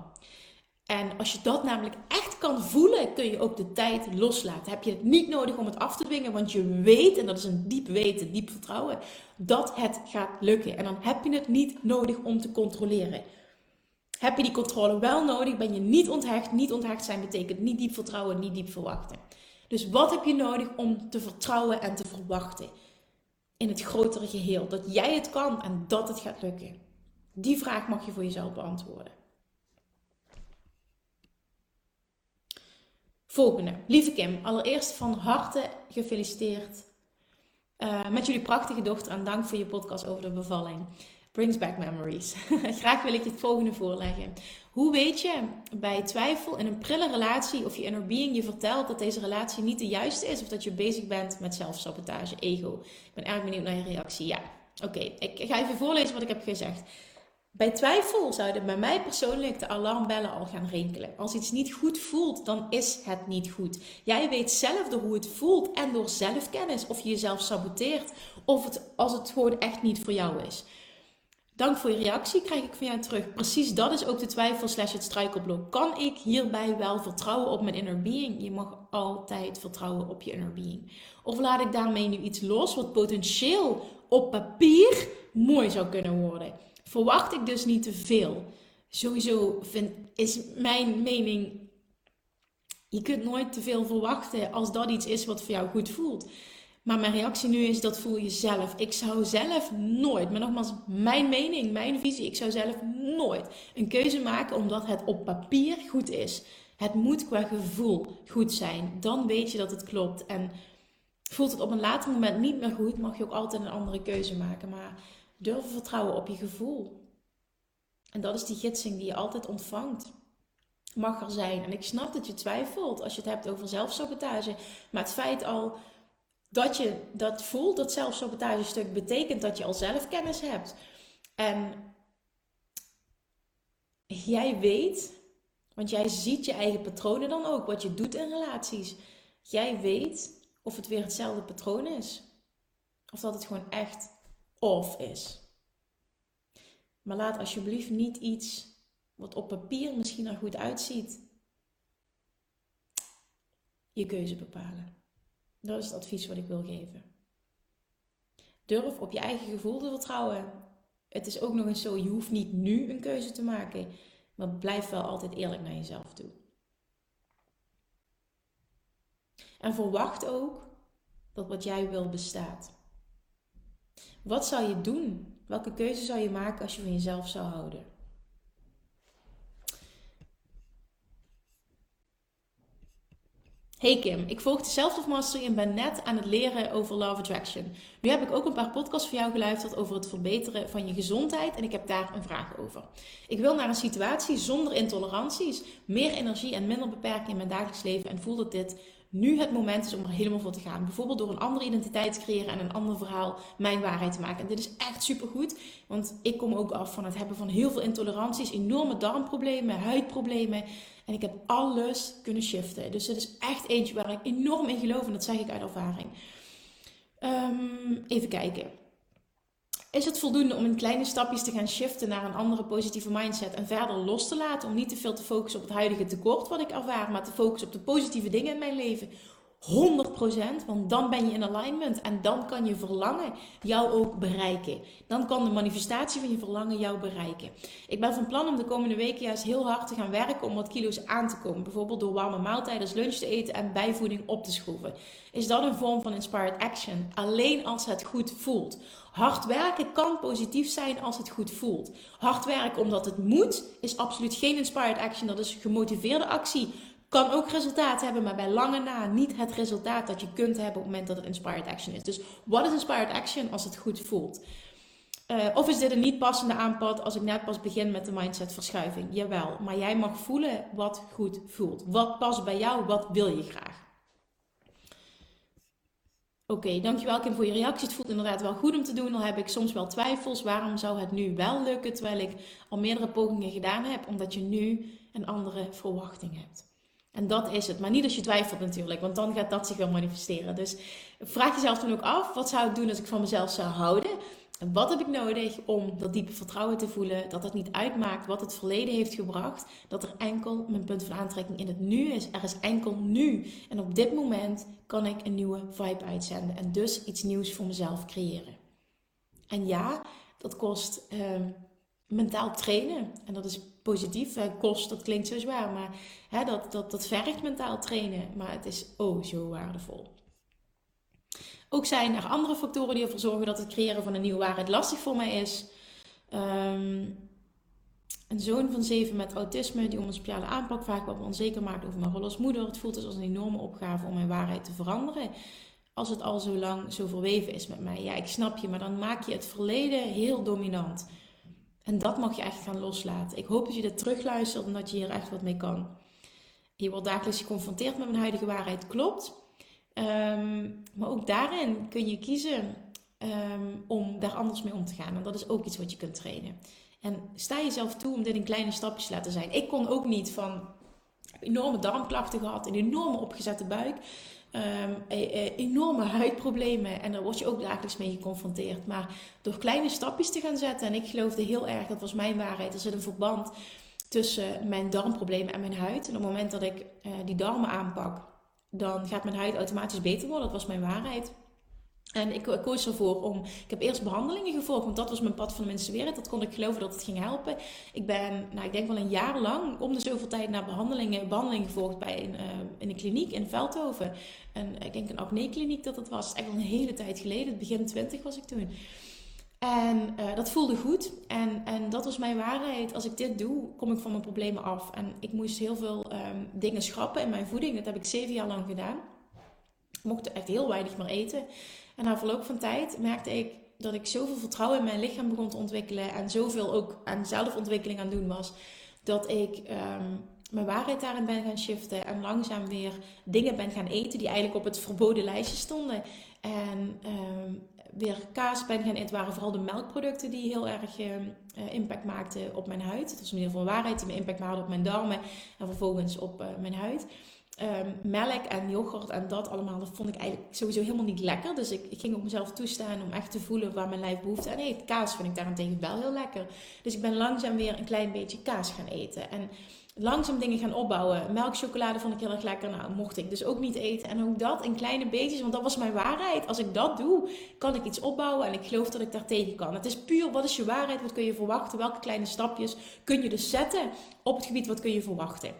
[SPEAKER 1] En als je dat namelijk echt kan voelen, kun je ook de tijd loslaten. Heb je het niet nodig om het af te dwingen, want je weet, en dat is een diep weten, diep vertrouwen, dat het gaat lukken. En dan heb je het niet nodig om te controleren. Heb je die controle wel nodig, ben je niet onthecht. Niet onthecht zijn betekent niet diep vertrouwen, niet diep verwachten. Dus wat heb je nodig om te vertrouwen en te verwachten? In het grotere geheel. Dat jij het kan en dat het gaat lukken. Die vraag mag je voor jezelf beantwoorden. Volgende. Lieve Kim, allereerst van harte gefeliciteerd uh, met jullie prachtige dochter en dank voor je podcast over de bevalling. Brings back memories. <laughs> Graag wil ik je het volgende voorleggen. Hoe weet je bij twijfel in een prille relatie of je inner being je vertelt dat deze relatie niet de juiste is of dat je bezig bent met zelfsabotage, ego? Ik ben erg benieuwd naar je reactie. Ja, oké. Ik ga even voorlezen wat ik heb gezegd. Bij twijfel zouden bij mij persoonlijk de alarmbellen al gaan rinkelen. Als iets niet goed voelt, dan is het niet goed. Jij weet zelf door hoe het voelt en door zelfkennis of je jezelf saboteert of het, als het gewoon echt niet voor jou is. Dank voor je reactie, krijg ik van jou terug. Precies dat is ook de twijfel slash het struikelblok. Kan ik hierbij wel vertrouwen op mijn inner being? Je mag altijd vertrouwen op je inner being. Of laat ik daarmee nu iets los wat potentieel op papier mooi zou kunnen worden? Verwacht ik dus niet te veel. Sowieso vind, is mijn mening, je kunt nooit te veel verwachten als dat iets is wat voor jou goed voelt. Maar mijn reactie nu is, dat voel je zelf. Ik zou zelf nooit, maar nogmaals, mijn mening, mijn visie, ik zou zelf nooit een keuze maken omdat het op papier goed is. Het moet qua gevoel goed zijn. Dan weet je dat het klopt. En voelt het op een later moment niet meer goed, mag je ook altijd een andere keuze maken. Maar Durven vertrouwen op je gevoel. En dat is die gidsing die je altijd ontvangt. Mag er zijn. En ik snap dat je twijfelt als je het hebt over zelfsabotage. Maar het feit al dat je dat voelt, dat zelfsabotage stuk, betekent dat je al zelfkennis hebt. En jij weet, want jij ziet je eigen patronen dan ook, wat je doet in relaties. Jij weet of het weer hetzelfde patroon is. Of dat het gewoon echt off is. Maar laat alsjeblieft niet iets wat op papier misschien er goed uitziet, je keuze bepalen. Dat is het advies wat ik wil geven. Durf op je eigen gevoel te vertrouwen. Het is ook nog eens zo, je hoeft niet nu een keuze te maken, maar blijf wel altijd eerlijk naar jezelf toe. En verwacht ook dat wat jij wil bestaat. Wat zou je doen? Welke keuze zou je maken als je van jezelf zou houden? Hey Kim, ik volg de Self Mastery en ben net aan het leren over Love Attraction. Nu heb ik ook een paar podcasts voor jou geluisterd over het verbeteren van je gezondheid en ik heb daar een vraag over. Ik wil naar een situatie zonder intoleranties, meer energie en minder beperking in mijn dagelijks leven en voel dat dit nu het moment is om er helemaal voor te gaan. Bijvoorbeeld door een andere identiteit te creëren en een ander verhaal mijn waarheid te maken. En dit is echt supergoed, want ik kom ook af van het hebben van heel veel intoleranties, enorme darmproblemen, huidproblemen. En ik heb alles kunnen shiften. Dus het is echt eentje waar ik enorm in geloof en dat zeg ik uit ervaring. Um, even kijken. Is het voldoende om in kleine stapjes te gaan shiften naar een andere positieve mindset en verder los te laten? Om niet te veel te focussen op het huidige tekort wat ik ervaar, maar te focussen op de positieve dingen in mijn leven? 100%, want dan ben je in alignment en dan kan je verlangen jou ook bereiken. Dan kan de manifestatie van je verlangen jou bereiken. Ik ben van plan om de komende weken juist heel hard te gaan werken om wat kilo's aan te komen. Bijvoorbeeld door warme maaltijden als lunch te eten en bijvoeding op te schroeven. Is dat een vorm van inspired action? Alleen als het goed voelt. Hard werken kan positief zijn als het goed voelt. Hard werken omdat het moet is absoluut geen inspired action. Dat is gemotiveerde actie kan ook resultaat hebben, maar bij lange na niet het resultaat dat je kunt hebben op het moment dat het inspired action is. Dus wat is inspired action als het goed voelt? Uh, of is dit een niet passende aanpad als ik net pas begin met de mindset verschuiving? Jawel, maar jij mag voelen wat goed voelt. Wat past bij jou? Wat wil je graag? Oké, dankjewel Kim voor je reactie. Het voelt inderdaad wel goed om te doen. Al heb ik soms wel twijfels. Waarom zou het nu wel lukken terwijl ik al meerdere pogingen gedaan heb? Omdat je nu een andere verwachting hebt. En dat is het. Maar niet als je twijfelt natuurlijk, want dan gaat dat zich wel manifesteren. Dus vraag jezelf dan ook af, wat zou ik doen als ik van mezelf zou houden? Wat heb ik nodig om dat diepe vertrouwen te voelen? Dat het niet uitmaakt wat het verleden heeft gebracht. Dat er enkel mijn punt van aantrekking in het nu is. Er is enkel nu. En op dit moment kan ik een nieuwe vibe uitzenden. En dus iets nieuws voor mezelf creëren. En ja, dat kost ehm, mentaal trainen. En dat is positief. kost, dat klinkt zo zwaar, maar hè, dat, dat, dat vergt mentaal trainen. Maar het is oh zo waardevol. Ook zijn er andere factoren die ervoor zorgen dat het creëren van een nieuwe waarheid lastig voor mij is. Ehm, een zoon van zeven met autisme die om een speciale aanpak vaak wat me onzeker maakt over mijn rol als moeder. Het voelt dus als een enorme opgave om mijn waarheid te veranderen. Als het al zo lang zo verweven is met mij. Ja, ik snap je, maar dan maak je het verleden heel dominant. En dat mag je echt gaan loslaten. Ik hoop dat je dit terugluistert en dat je hier echt wat mee kan. Je wordt dagelijks geconfronteerd met mijn huidige waarheid, klopt. Ehm, maar ook daarin kun je kiezen ehm, om daar anders mee om te gaan. En dat is ook iets wat je kunt trainen. En sta jezelf toe om dit in kleine stapjes te laten zijn. Ik kon ook niet van enorme darmklachten gehad, een enorme opgezette buik. Um, enorme huidproblemen. En daar word je ook dagelijks mee geconfronteerd. Maar door kleine stapjes te gaan zetten. En ik geloofde heel erg, dat was mijn waarheid. Er zit een verband tussen mijn darmproblemen en mijn huid. En op het moment dat ik uh, die darmen aanpak, dan gaat mijn huid automatisch beter worden. Dat was mijn waarheid. En ik, koos ervoor om. Ik heb eerst behandelingen gevolgd, want dat was mijn pad van de minste wereld. Dat kon ik geloven dat het ging helpen. Ik ben, nou, ik denk wel een jaar lang, om de zoveel tijd naar behandelingen, behandeling gevolgd bij een, uh, in een kliniek in Veldhoven. En ik denk een acne-kliniek dat het was. Echt al een hele tijd geleden. Begin twintig was ik toen. En uh, dat voelde goed. En, en dat was mijn waarheid. Als ik dit doe, kom ik van mijn problemen af. En ik moest heel veel um, dingen schrappen in mijn voeding. Dat heb ik zeven jaar lang gedaan. Ik mocht echt heel weinig meer eten. En na verloop van tijd merkte ik dat ik zoveel vertrouwen in mijn lichaam begon te ontwikkelen. En zoveel ook aan zelfontwikkeling aan doen was. Dat ik um, mijn waarheid daarin ben gaan shiften. En langzaam weer dingen ben gaan eten die eigenlijk op het verboden lijstje stonden. En um, weer kaas ben gaan eten. Waren vooral de melkproducten die heel erg uh, impact maakten op mijn huid. Het was in ieder geval waarheid die me impact maakte op mijn darmen. En vervolgens op uh, mijn huid. um, melk en yoghurt en dat allemaal, dat vond ik eigenlijk sowieso helemaal niet lekker. Dus ik, ik ging op mezelf toestaan om echt te voelen waar mijn lijf behoefte aan heeft. Kaas vind ik daarentegen wel heel lekker. Dus ik ben langzaam weer een klein beetje kaas gaan eten. En langzaam dingen gaan opbouwen. Melkchocolade vond ik heel erg lekker. Nou, mocht ik dus ook niet eten. En ook dat in kleine beetjes, want dat was mijn waarheid. Als ik dat doe, kan ik iets opbouwen en ik geloof dat ik daar tegen kan. Het is puur, wat is je waarheid? Wat kun je verwachten? Welke kleine stapjes kun je dus zetten op het gebied wat kun je verwachten?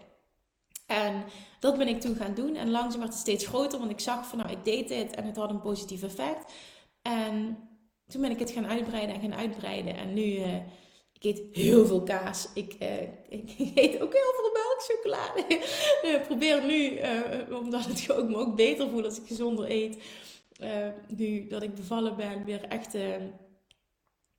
[SPEAKER 1] En dat ben ik toen gaan doen. En langzaam werd het steeds groter, want ik zag van nou, ik deed dit en het had een positief effect. En toen ben ik het gaan uitbreiden en gaan uitbreiden. En nu, ik eet heel veel kaas. Ik, uh, <laughs> ik, eet ook heel veel melkchocolade. <laughs> ik probeer nu, uh, omdat het ook, me ook beter voelt als ik gezonder eet. nu dat ik bevallen ben, weer echt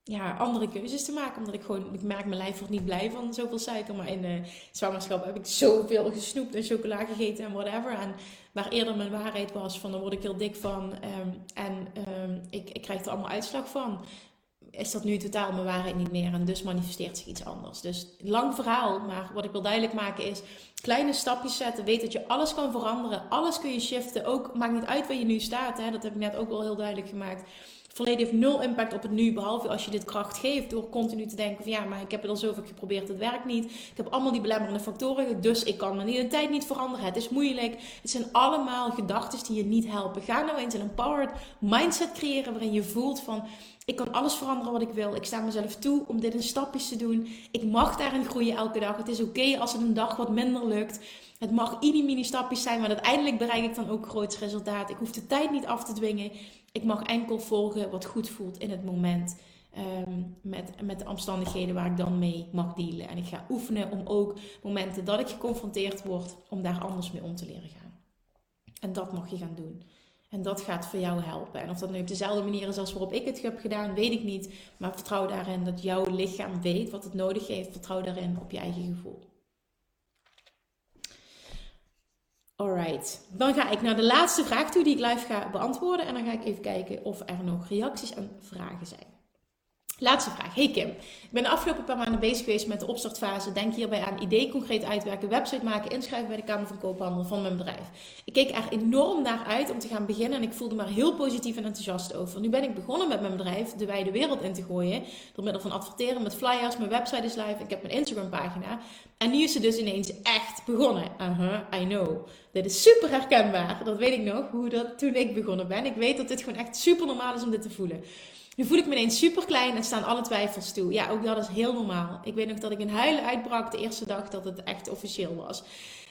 [SPEAKER 1] ja, andere keuzes te maken. Omdat ik gewoon, ik merk mijn lijf wordt niet blij van zoveel suiker. Maar in de zwangerschap heb ik zoveel gesnoept en chocola gegeten en whatever. En waar eerder mijn waarheid was van, dan word ik heel dik van. Um, en um, ik, ik krijg er allemaal uitslag van. Is dat nu totaal mijn waarheid niet meer. En dus manifesteert zich iets anders. Dus lang verhaal. Maar wat ik wil duidelijk maken is, kleine stapjes zetten. Weet dat je alles kan veranderen. Alles kun je shiften. Ook, maakt niet uit waar je nu staat. Hè. Dat heb ik net ook wel heel duidelijk gemaakt verleden heeft nul impact op het nu. Behalve als je dit kracht geeft door continu te denken van ja, maar ik heb het al zoveel geprobeerd, het werkt niet. Ik heb allemaal die belemmerende factoren, dus ik kan mijn identiteit niet veranderen. Het is moeilijk. Het zijn allemaal gedachten die je niet helpen. Ga nou eens een empowered mindset creëren waarin je voelt van ik kan alles veranderen wat ik wil. Ik sta mezelf toe om dit in stapjes te doen. Ik mag daarin groeien elke dag. Het is oké als het een dag wat minder lukt. Het mag ieder mini stapjes zijn, maar uiteindelijk bereik ik dan ook groot resultaat. Ik hoef de tijd niet af te dwingen. Ik mag enkel volgen wat goed voelt in het moment. Ehm, met, met de omstandigheden waar ik dan mee mag dealen. En ik ga oefenen om ook momenten dat ik geconfronteerd word, om daar anders mee om te leren gaan. En dat mag je gaan doen. En dat gaat voor jou helpen. En of dat nu op dezelfde manier is als waarop ik het heb gedaan, weet ik niet. Maar vertrouw daarin dat jouw lichaam weet wat het nodig heeft. Vertrouw daarin op je eigen gevoel. Alright, dan ga ik naar de laatste vraag toe die ik live ga beantwoorden. En dan ga ik even kijken of er nog reacties en vragen zijn. Laatste vraag. Hey Kim, ik ben de afgelopen paar maanden bezig geweest met de opstartfase. Denk hierbij aan idee concreet uitwerken, website maken, inschrijven bij de Kamer van Koophandel van mijn bedrijf. Ik keek er enorm naar uit om te gaan beginnen en ik voelde me er heel positief en enthousiast over. Nu ben ik begonnen met mijn bedrijf de wijde wereld in te gooien. Door middel van adverteren met flyers, mijn website is live, ik heb mijn Instagram pagina. En nu is ze dus ineens echt begonnen. Aha, I know. Dit is super herkenbaar. Dat weet ik nog, hoe dat toen ik begonnen ben. Ik weet dat dit gewoon echt super normaal is om dit te voelen. Nu voel ik me ineens super klein en staan alle twijfels toe. Ja, ook dat is heel normaal. Ik weet nog dat ik in huilen uitbrak de eerste dag dat het echt officieel was.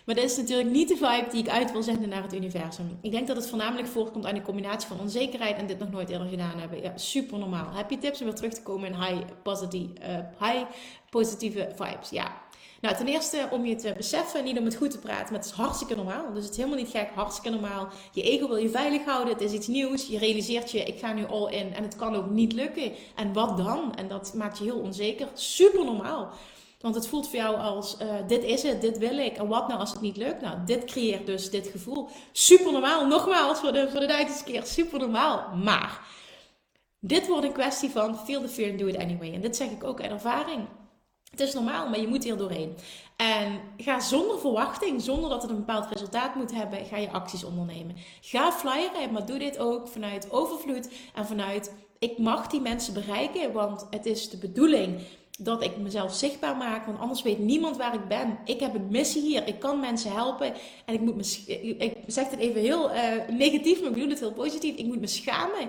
[SPEAKER 1] Maar dat is natuurlijk niet de vibe die ik uit wil zenden naar het universum. Ik denk dat het voornamelijk voorkomt aan een combinatie van onzekerheid en dit nog nooit eerder gedaan hebben. Ja, super normaal. Heb je tips om weer terug te komen in high, positive, uh, high positieve vibes? Ja, nou, ten eerste om je te beseffen, niet om het goed te praten, maar het is hartstikke normaal. Dus het is helemaal niet gek, hartstikke normaal. Je ego wil je veilig houden, het is iets nieuws. Je realiseert je, ik ga nu all in en het kan ook niet lukken. En wat dan? En dat maakt je heel onzeker. Super normaal. Want het voelt voor jou als, uh, dit is het, dit wil ik. En wat nou als het niet lukt? Nou, dit creëert dus dit gevoel. Super normaal. Nogmaals, voor de, voor de duizendste keer, super normaal. Maar, dit wordt een kwestie van feel the fear and do it anyway. En dit zeg ik ook uit ervaring. Het is normaal, maar je moet hier doorheen. En ga zonder verwachting, zonder dat het een bepaald resultaat moet hebben, ga je acties ondernemen. Ga flyeren, maar doe dit ook vanuit overvloed en vanuit ik mag die mensen bereiken, want het is de bedoeling dat ik mezelf zichtbaar maak, want anders weet niemand waar ik ben. Ik heb een missie hier, ik kan mensen helpen en ik moet me, ik zeg het even heel uh, negatief, maar ik bedoel het heel positief, ik moet me schamen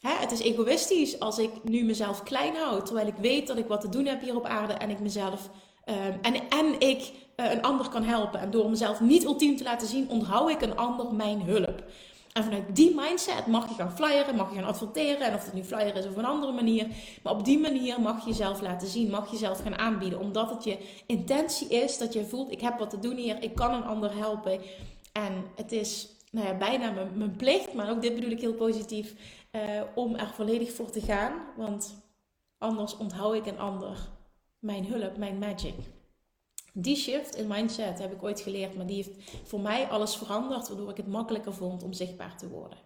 [SPEAKER 1] Hè, het is egoïstisch als ik nu mezelf klein houd, terwijl ik weet dat ik wat te doen heb hier op aarde en ik mezelf ehm, en, en ik uh, een ander kan helpen. En door mezelf niet ultiem te laten zien, onthoud ik een ander mijn hulp. En vanuit die mindset mag je gaan flyeren, mag je gaan adverteren. En of het nu flyer is of een andere manier. Maar op die manier mag je jezelf laten zien, mag je jezelf gaan aanbieden. Omdat het je intentie is dat je voelt, ik heb wat te doen hier, ik kan een ander helpen. En het is nou ja, bijna mijn, mijn plicht, maar ook dit bedoel ik heel positief uh, om er volledig voor te gaan. Want anders onthoud ik een ander mijn hulp, mijn magic. Die shift in mindset heb ik ooit geleerd, maar die heeft voor mij alles veranderd, waardoor ik het makkelijker vond om zichtbaar te worden.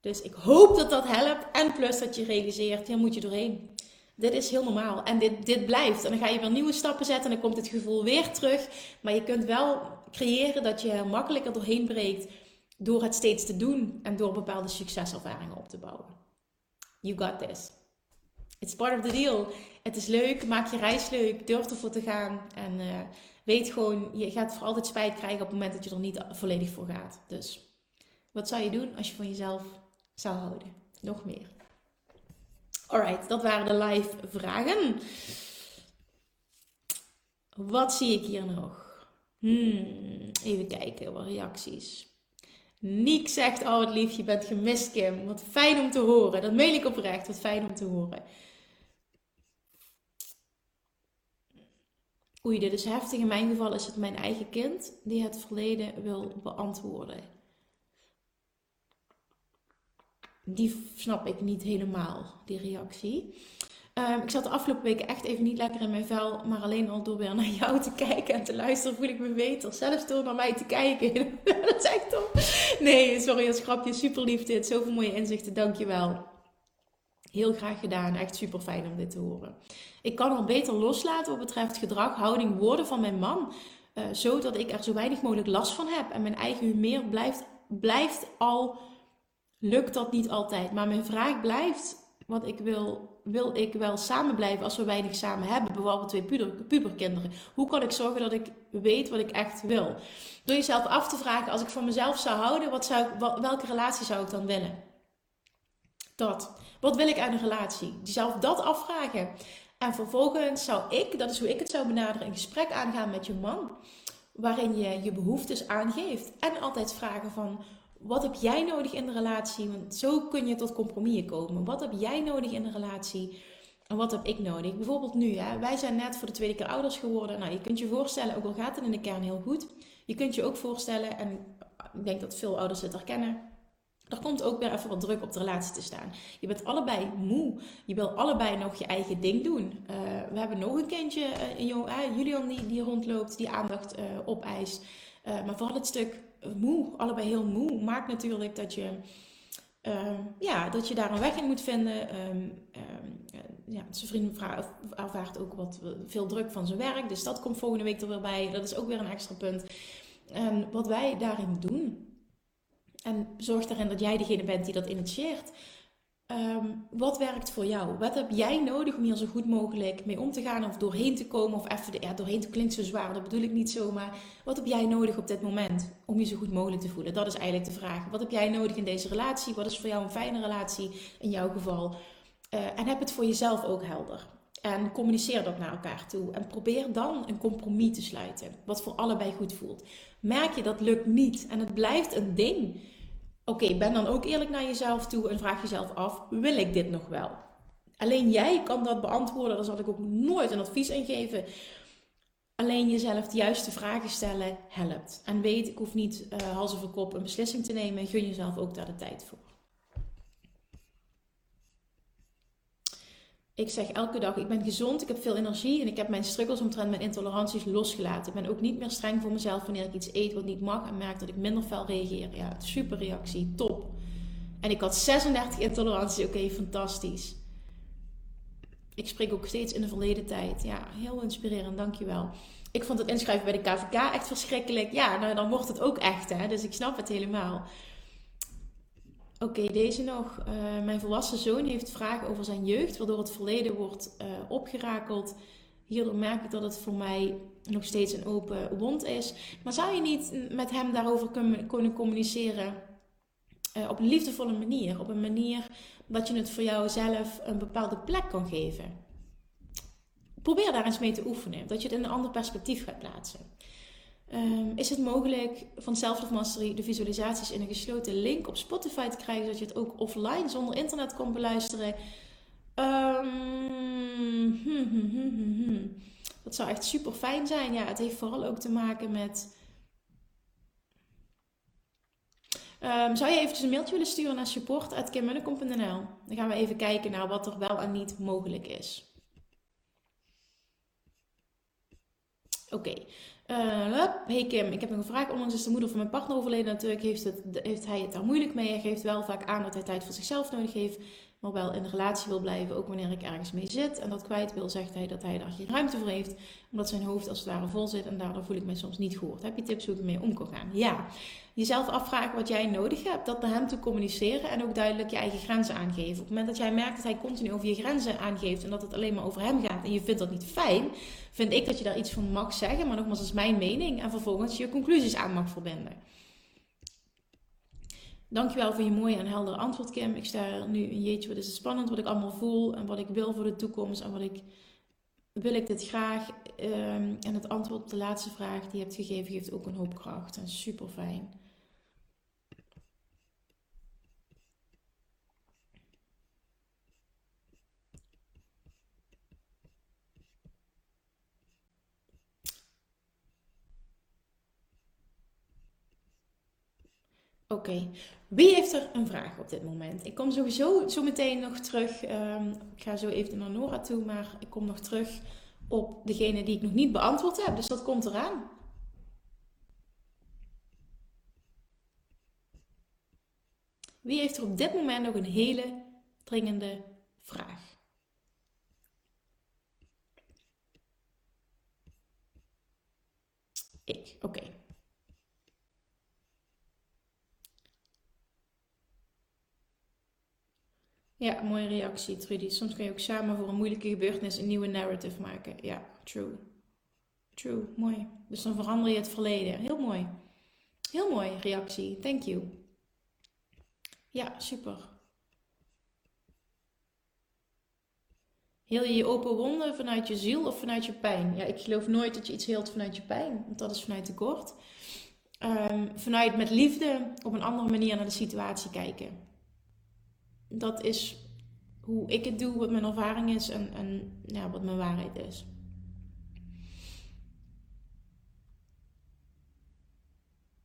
[SPEAKER 1] Dus ik hoop dat dat helpt. En plus dat je realiseert, hier moet je doorheen. Dit is heel normaal. En dit, dit blijft. En dan ga je weer nieuwe stappen zetten en dan komt het gevoel weer terug. Maar je kunt wel creëren dat je makkelijker doorheen breekt door het steeds te doen en door bepaalde succeservaringen op te bouwen. You got this. It's part of the deal. Het is leuk, maak je reis leuk, durf ervoor te gaan. En uh, weet gewoon, je gaat voor altijd spijt krijgen op het moment dat je er niet volledig voor gaat. Dus wat zou je doen als je van jezelf zou houden? Nog meer. Alright, dat waren de live vragen. Wat zie ik hier nog? Hmm, even kijken, wat reacties. Niek zegt, oh wat lief, je bent gemist Kim. Wat fijn om te horen. Dat meen ik oprecht, wat fijn om te horen. Oei, dit is heftig. In mijn geval is het mijn eigen kind die het verleden wil beantwoorden. Die snap ik niet helemaal, die reactie. Ehm, ik zat de afgelopen weken echt even niet lekker in mijn vel. Maar alleen al door weer naar jou te <laughs> kijken en te luisteren voel ik me beter. Zelfs door naar mij te kijken. <laughs> dat is echt top. Nee, sorry als grapje. Super lief dit. Zoveel mooie inzichten. Dankjewel. Heel graag gedaan. Echt super fijn om dit te horen. Ik kan al beter loslaten wat betreft gedrag, houding, woorden van mijn man. Uh, zodat ik er zo weinig mogelijk last van heb. En mijn eigen humeur blijft, blijft al. Lukt dat niet altijd. Maar mijn vraag blijft. Wat ik wil, wil ik wel samen blijven als we weinig samen hebben. Bijvoorbeeld twee puber, puberkinderen. Hoe kan ik zorgen dat ik weet wat ik echt wil? Door jezelf af te vragen, als ik van mezelf zou houden, wat zou ik, welke relatie zou ik dan willen? Dat. Wat wil ik aan een relatie? Jezelf dat afvragen. En vervolgens zou ik, dat is hoe ik het zou benaderen, een gesprek aangaan met je man. Waarin je je behoeftes aangeeft. En altijd vragen van, wat heb jij nodig in de relatie? Want zo kun je tot compromissen komen. Wat heb jij nodig in de relatie? En wat heb ik nodig? Bijvoorbeeld nu, hè? wij zijn net voor de tweede keer ouders geworden. Nou, je kunt je voorstellen, ook al gaat het in de kern heel goed. Je kunt je ook voorstellen, en ik denk dat veel ouders het herkennen er komt ook weer even wat druk op de relatie te staan. Je bent allebei moe. Je wil allebei nog je eigen ding doen. Uh, we hebben nog een kindje, uh, uh, Julian, die, die rondloopt, die aandacht opeist. maar vooral het stuk moe, allebei heel moe, maakt natuurlijk dat je, ja, dat je daar een weg in moet vinden. Um, ja, zijn vriend ervaart ook wat veel druk van zijn werk. Dus dat komt volgende week er weer bij. Dat is ook weer een extra punt. En wat wij daarin doen en zorg erin dat jij degene bent die dat initieert. Ehm, wat werkt voor jou? Wat heb jij nodig om hier zo goed mogelijk mee om te gaan of doorheen te komen? Of even, de, ja, doorheen te klinkt zo zwaar, dat bedoel ik niet zo. Maar wat heb jij nodig op dit moment om je zo goed mogelijk te voelen? Dat is eigenlijk de vraag. Wat heb jij nodig in deze relatie? Wat is voor jou een fijne relatie in jouw geval? Uh, en heb het voor jezelf ook helder. En communiceer dat naar elkaar toe. En probeer dan een compromis te sluiten. Wat voor allebei goed voelt. Merk je dat lukt niet en het blijft een ding. Oké, ben dan ook eerlijk naar jezelf toe en vraag jezelf af: wil ik dit nog wel? Alleen jij kan dat beantwoorden. Daar zal ik ook nooit een advies in geven. Alleen jezelf de juiste vragen stellen helpt. En weet, ik hoef niet uh, hals kop een beslissing te nemen. Gun jezelf ook daar de tijd voor. Ik zeg elke dag, ik ben gezond, ik heb veel energie en ik heb mijn struggles omtrent mijn intoleranties losgelaten. Ik ben ook niet meer streng voor mezelf wanneer ik iets eet wat niet mag en merk dat ik minder fel reageer. Ja, super reactie, top. En ik had 36 intoleranties, oké, fantastisch. Ik spreek ook steeds in de verleden tijd. Ja, heel inspirerend, dankjewel. Ik vond het inschrijven bij de KVK echt verschrikkelijk. Ja, nou dan wordt het ook echt, hè. Dus ik snap het helemaal. Oké, deze nog. Uh, mijn volwassen zoon heeft vragen over zijn jeugd, waardoor het verleden wordt uh, opgerakeld. Hierdoor merk ik dat het voor mij nog steeds een open wond is. Maar zou je niet met hem daarover kunnen communiceren uh, op een liefdevolle manier? Op een manier dat je het voor jouzelf een bepaalde plek kan geven? Probeer daar eens mee te oefenen. Dat je het in een ander perspectief gaat plaatsen. Um, is het mogelijk van Self Mastery de visualisaties in een gesloten link op Spotify te krijgen, zodat je het ook offline zonder internet kan beluisteren? Um, dat zou echt super fijn zijn. Ja, het heeft vooral ook te maken met. Um, zou je eventjes een mailtje willen sturen naar support.kimmunnekom.nl? Dan gaan we even kijken naar wat er wel en niet mogelijk is. Oké. Uh, hey Kim, ik heb een vraag. Onlangs is de moeder van mijn partner overleden. Natuurlijk heeft, het, heeft hij het daar moeilijk mee. Hij geeft wel vaak aan dat hij tijd voor zichzelf nodig heeft. Maar wel in de relatie wil blijven, ook wanneer ik ergens mee zit en dat kwijt wil, zegt hij dat hij daar geen ruimte voor heeft, omdat zijn hoofd als het ware vol zit en daardoor voel ik me soms niet gehoord. Heb je tips hoe ik ermee om kan gaan? Ja, jezelf afvragen wat jij nodig hebt, dat naar hem te communiceren en ook duidelijk je eigen grenzen aangeven. Op het moment dat jij merkt dat hij continu over je grenzen aangeeft en dat het alleen maar over hem gaat en je vindt dat niet fijn, vind ik dat je daar iets van mag zeggen, maar nogmaals, dat is mijn mening en vervolgens je conclusies aan mag verbinden. Dankjewel voor je mooie en heldere antwoord, Kim. Ik sta nu een jeetje, wat is het spannend wat ik allemaal voel en wat ik wil voor de toekomst en wat ik wil ik dit graag. Um, en het antwoord op de laatste vraag die je hebt gegeven geeft ook een hoop kracht en super fijn. Oké, wie heeft er een vraag op dit moment? Ik kom sowieso zo meteen nog terug. Um, ik ga zo even naar Nora toe, maar ik kom nog terug op degene die ik nog niet beantwoord heb. Dus dat komt eraan. Wie heeft er op dit moment nog een hele dringende vraag? Ik, oké. Ja, mooie reactie, Trudy. Soms kun je ook samen voor een moeilijke gebeurtenis een nieuwe narrative maken. Ja, true. True, mooi. Dus dan verander je het verleden. Heel mooi. Heel mooi reactie. Thank you. Ja, super. Heel je je open wonden vanuit je ziel of vanuit je pijn? Ja, ik geloof nooit dat je iets heelt vanuit je pijn, want dat is vanuit tekort. Um, vanuit met liefde op een andere manier naar de situatie kijken dat is hoe ik het doe, wat mijn ervaring is en, en ja, wat mijn waarheid is.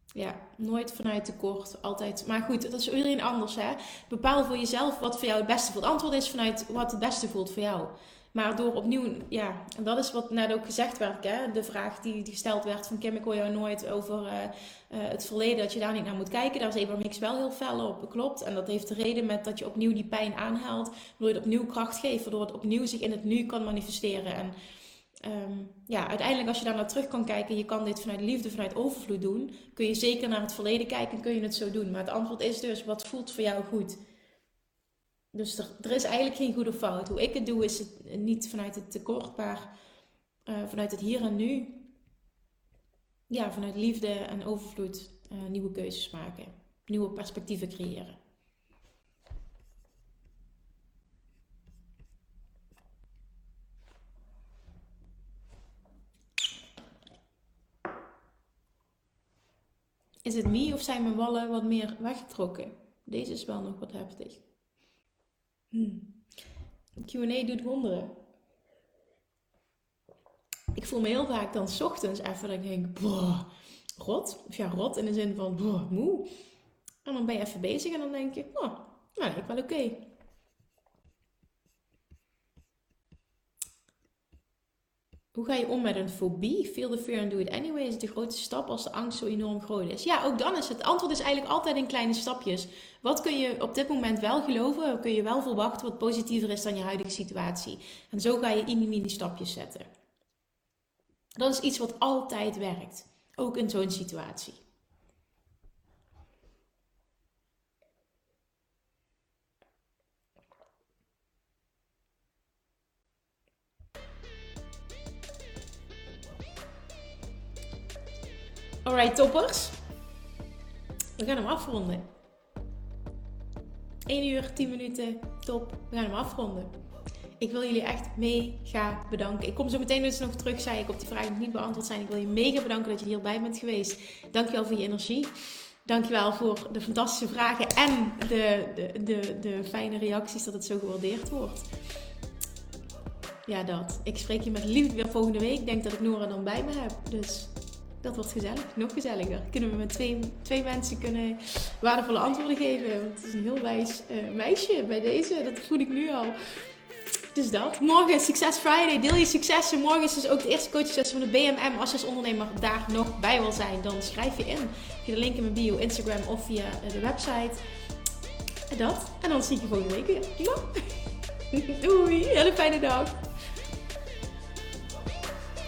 [SPEAKER 1] Ja, nooit vanuit tekort, altijd. Maar goed, dat is iedereen anders, hè. Bepaal voor jezelf wat voor jou het beste voelt. Antwoord is vanuit wat het beste voelt voor jou. Maar door opnieuw, ja, en dat is wat net ook gezegd werd, hè? de vraag die gesteld werd van Kim, ik hoor jou nooit over uh, uh, het verleden, dat je daar niet naar moet kijken. Daar is Abraham Hicks wel heel fel op, klopt. En dat heeft de reden met dat je opnieuw die pijn aanhaalt, waardoor je het opnieuw kracht geeft, waardoor het opnieuw zich in het nu kan manifesteren. En um, ja, uiteindelijk als je daar naar terug kan kijken, je kan dit vanuit liefde, vanuit overvloed doen, kun je zeker naar het verleden kijken en kun je het zo doen. Maar het antwoord is dus, wat voelt voor jou goed? Dus er, is eigenlijk geen goede fout. Hoe ik het doe is het niet vanuit het tekort, maar uh, vanuit het hier en nu. Ja, vanuit liefde en overvloed uh, nieuwe keuzes maken. Nieuwe perspectieven creëren. Is het me of zijn mijn wallen wat meer weggetrokken? Deze is wel nog wat heftig. Hmm. Q&A doet wonderen. Ik voel me heel vaak dan s ochtends even dat ik denk, rot. Of ja, rot in de zin van, moe. En dan ben je even bezig en dan denk je, oh, nou, ik wel oké. Hoe ga je om met een fobie? Feel the fear and do it anyway is de grootste stap als de angst zo enorm groot is. Ja, ook dan is het. antwoord is eigenlijk altijd in kleine stapjes. Wat kun je op dit moment wel geloven? Kun je wel verwachten wat positiever is dan je huidige situatie? En zo ga je in die mini stapjes zetten. Dat is iets wat altijd werkt. Ook in zo'n situatie. Alright, toppers. We gaan hem afronden. 1 uur, 10 minuten, top. We gaan hem afronden. Ik wil jullie echt mega bedanken. Ik kom zo meteen dus nog terug, zei ik, op die vragen die niet beantwoord zijn. Ik wil je mega bedanken dat je hierbij bent geweest. Dankjewel voor je energie. Dankjewel voor de fantastische vragen en de, de, de, de fijne reacties dat het zo gewaardeerd wordt. Ja, dat. Ik spreek je met liefde weer volgende week. Ik denk dat ik Nora dan bij me heb. Dus dat wordt gezellig, nog gezelliger. Kunnen we met twee, twee mensen kunnen waardevolle antwoorden geven. Want het is een heel wijs uh, meisje bij deze, dat voel ik nu al. Dus dat. Morgen Success Friday. Deel je successen. Morgen is dus ook de eerste coachsessie van de BMM. Als je als ondernemer daar nog bij wil zijn, dan schrijf je in. Via de link in mijn bio, Instagram of via eh, de website. En dat. En dan zie ik je volgende week weer. Doei, <laughs> hele fijne dag.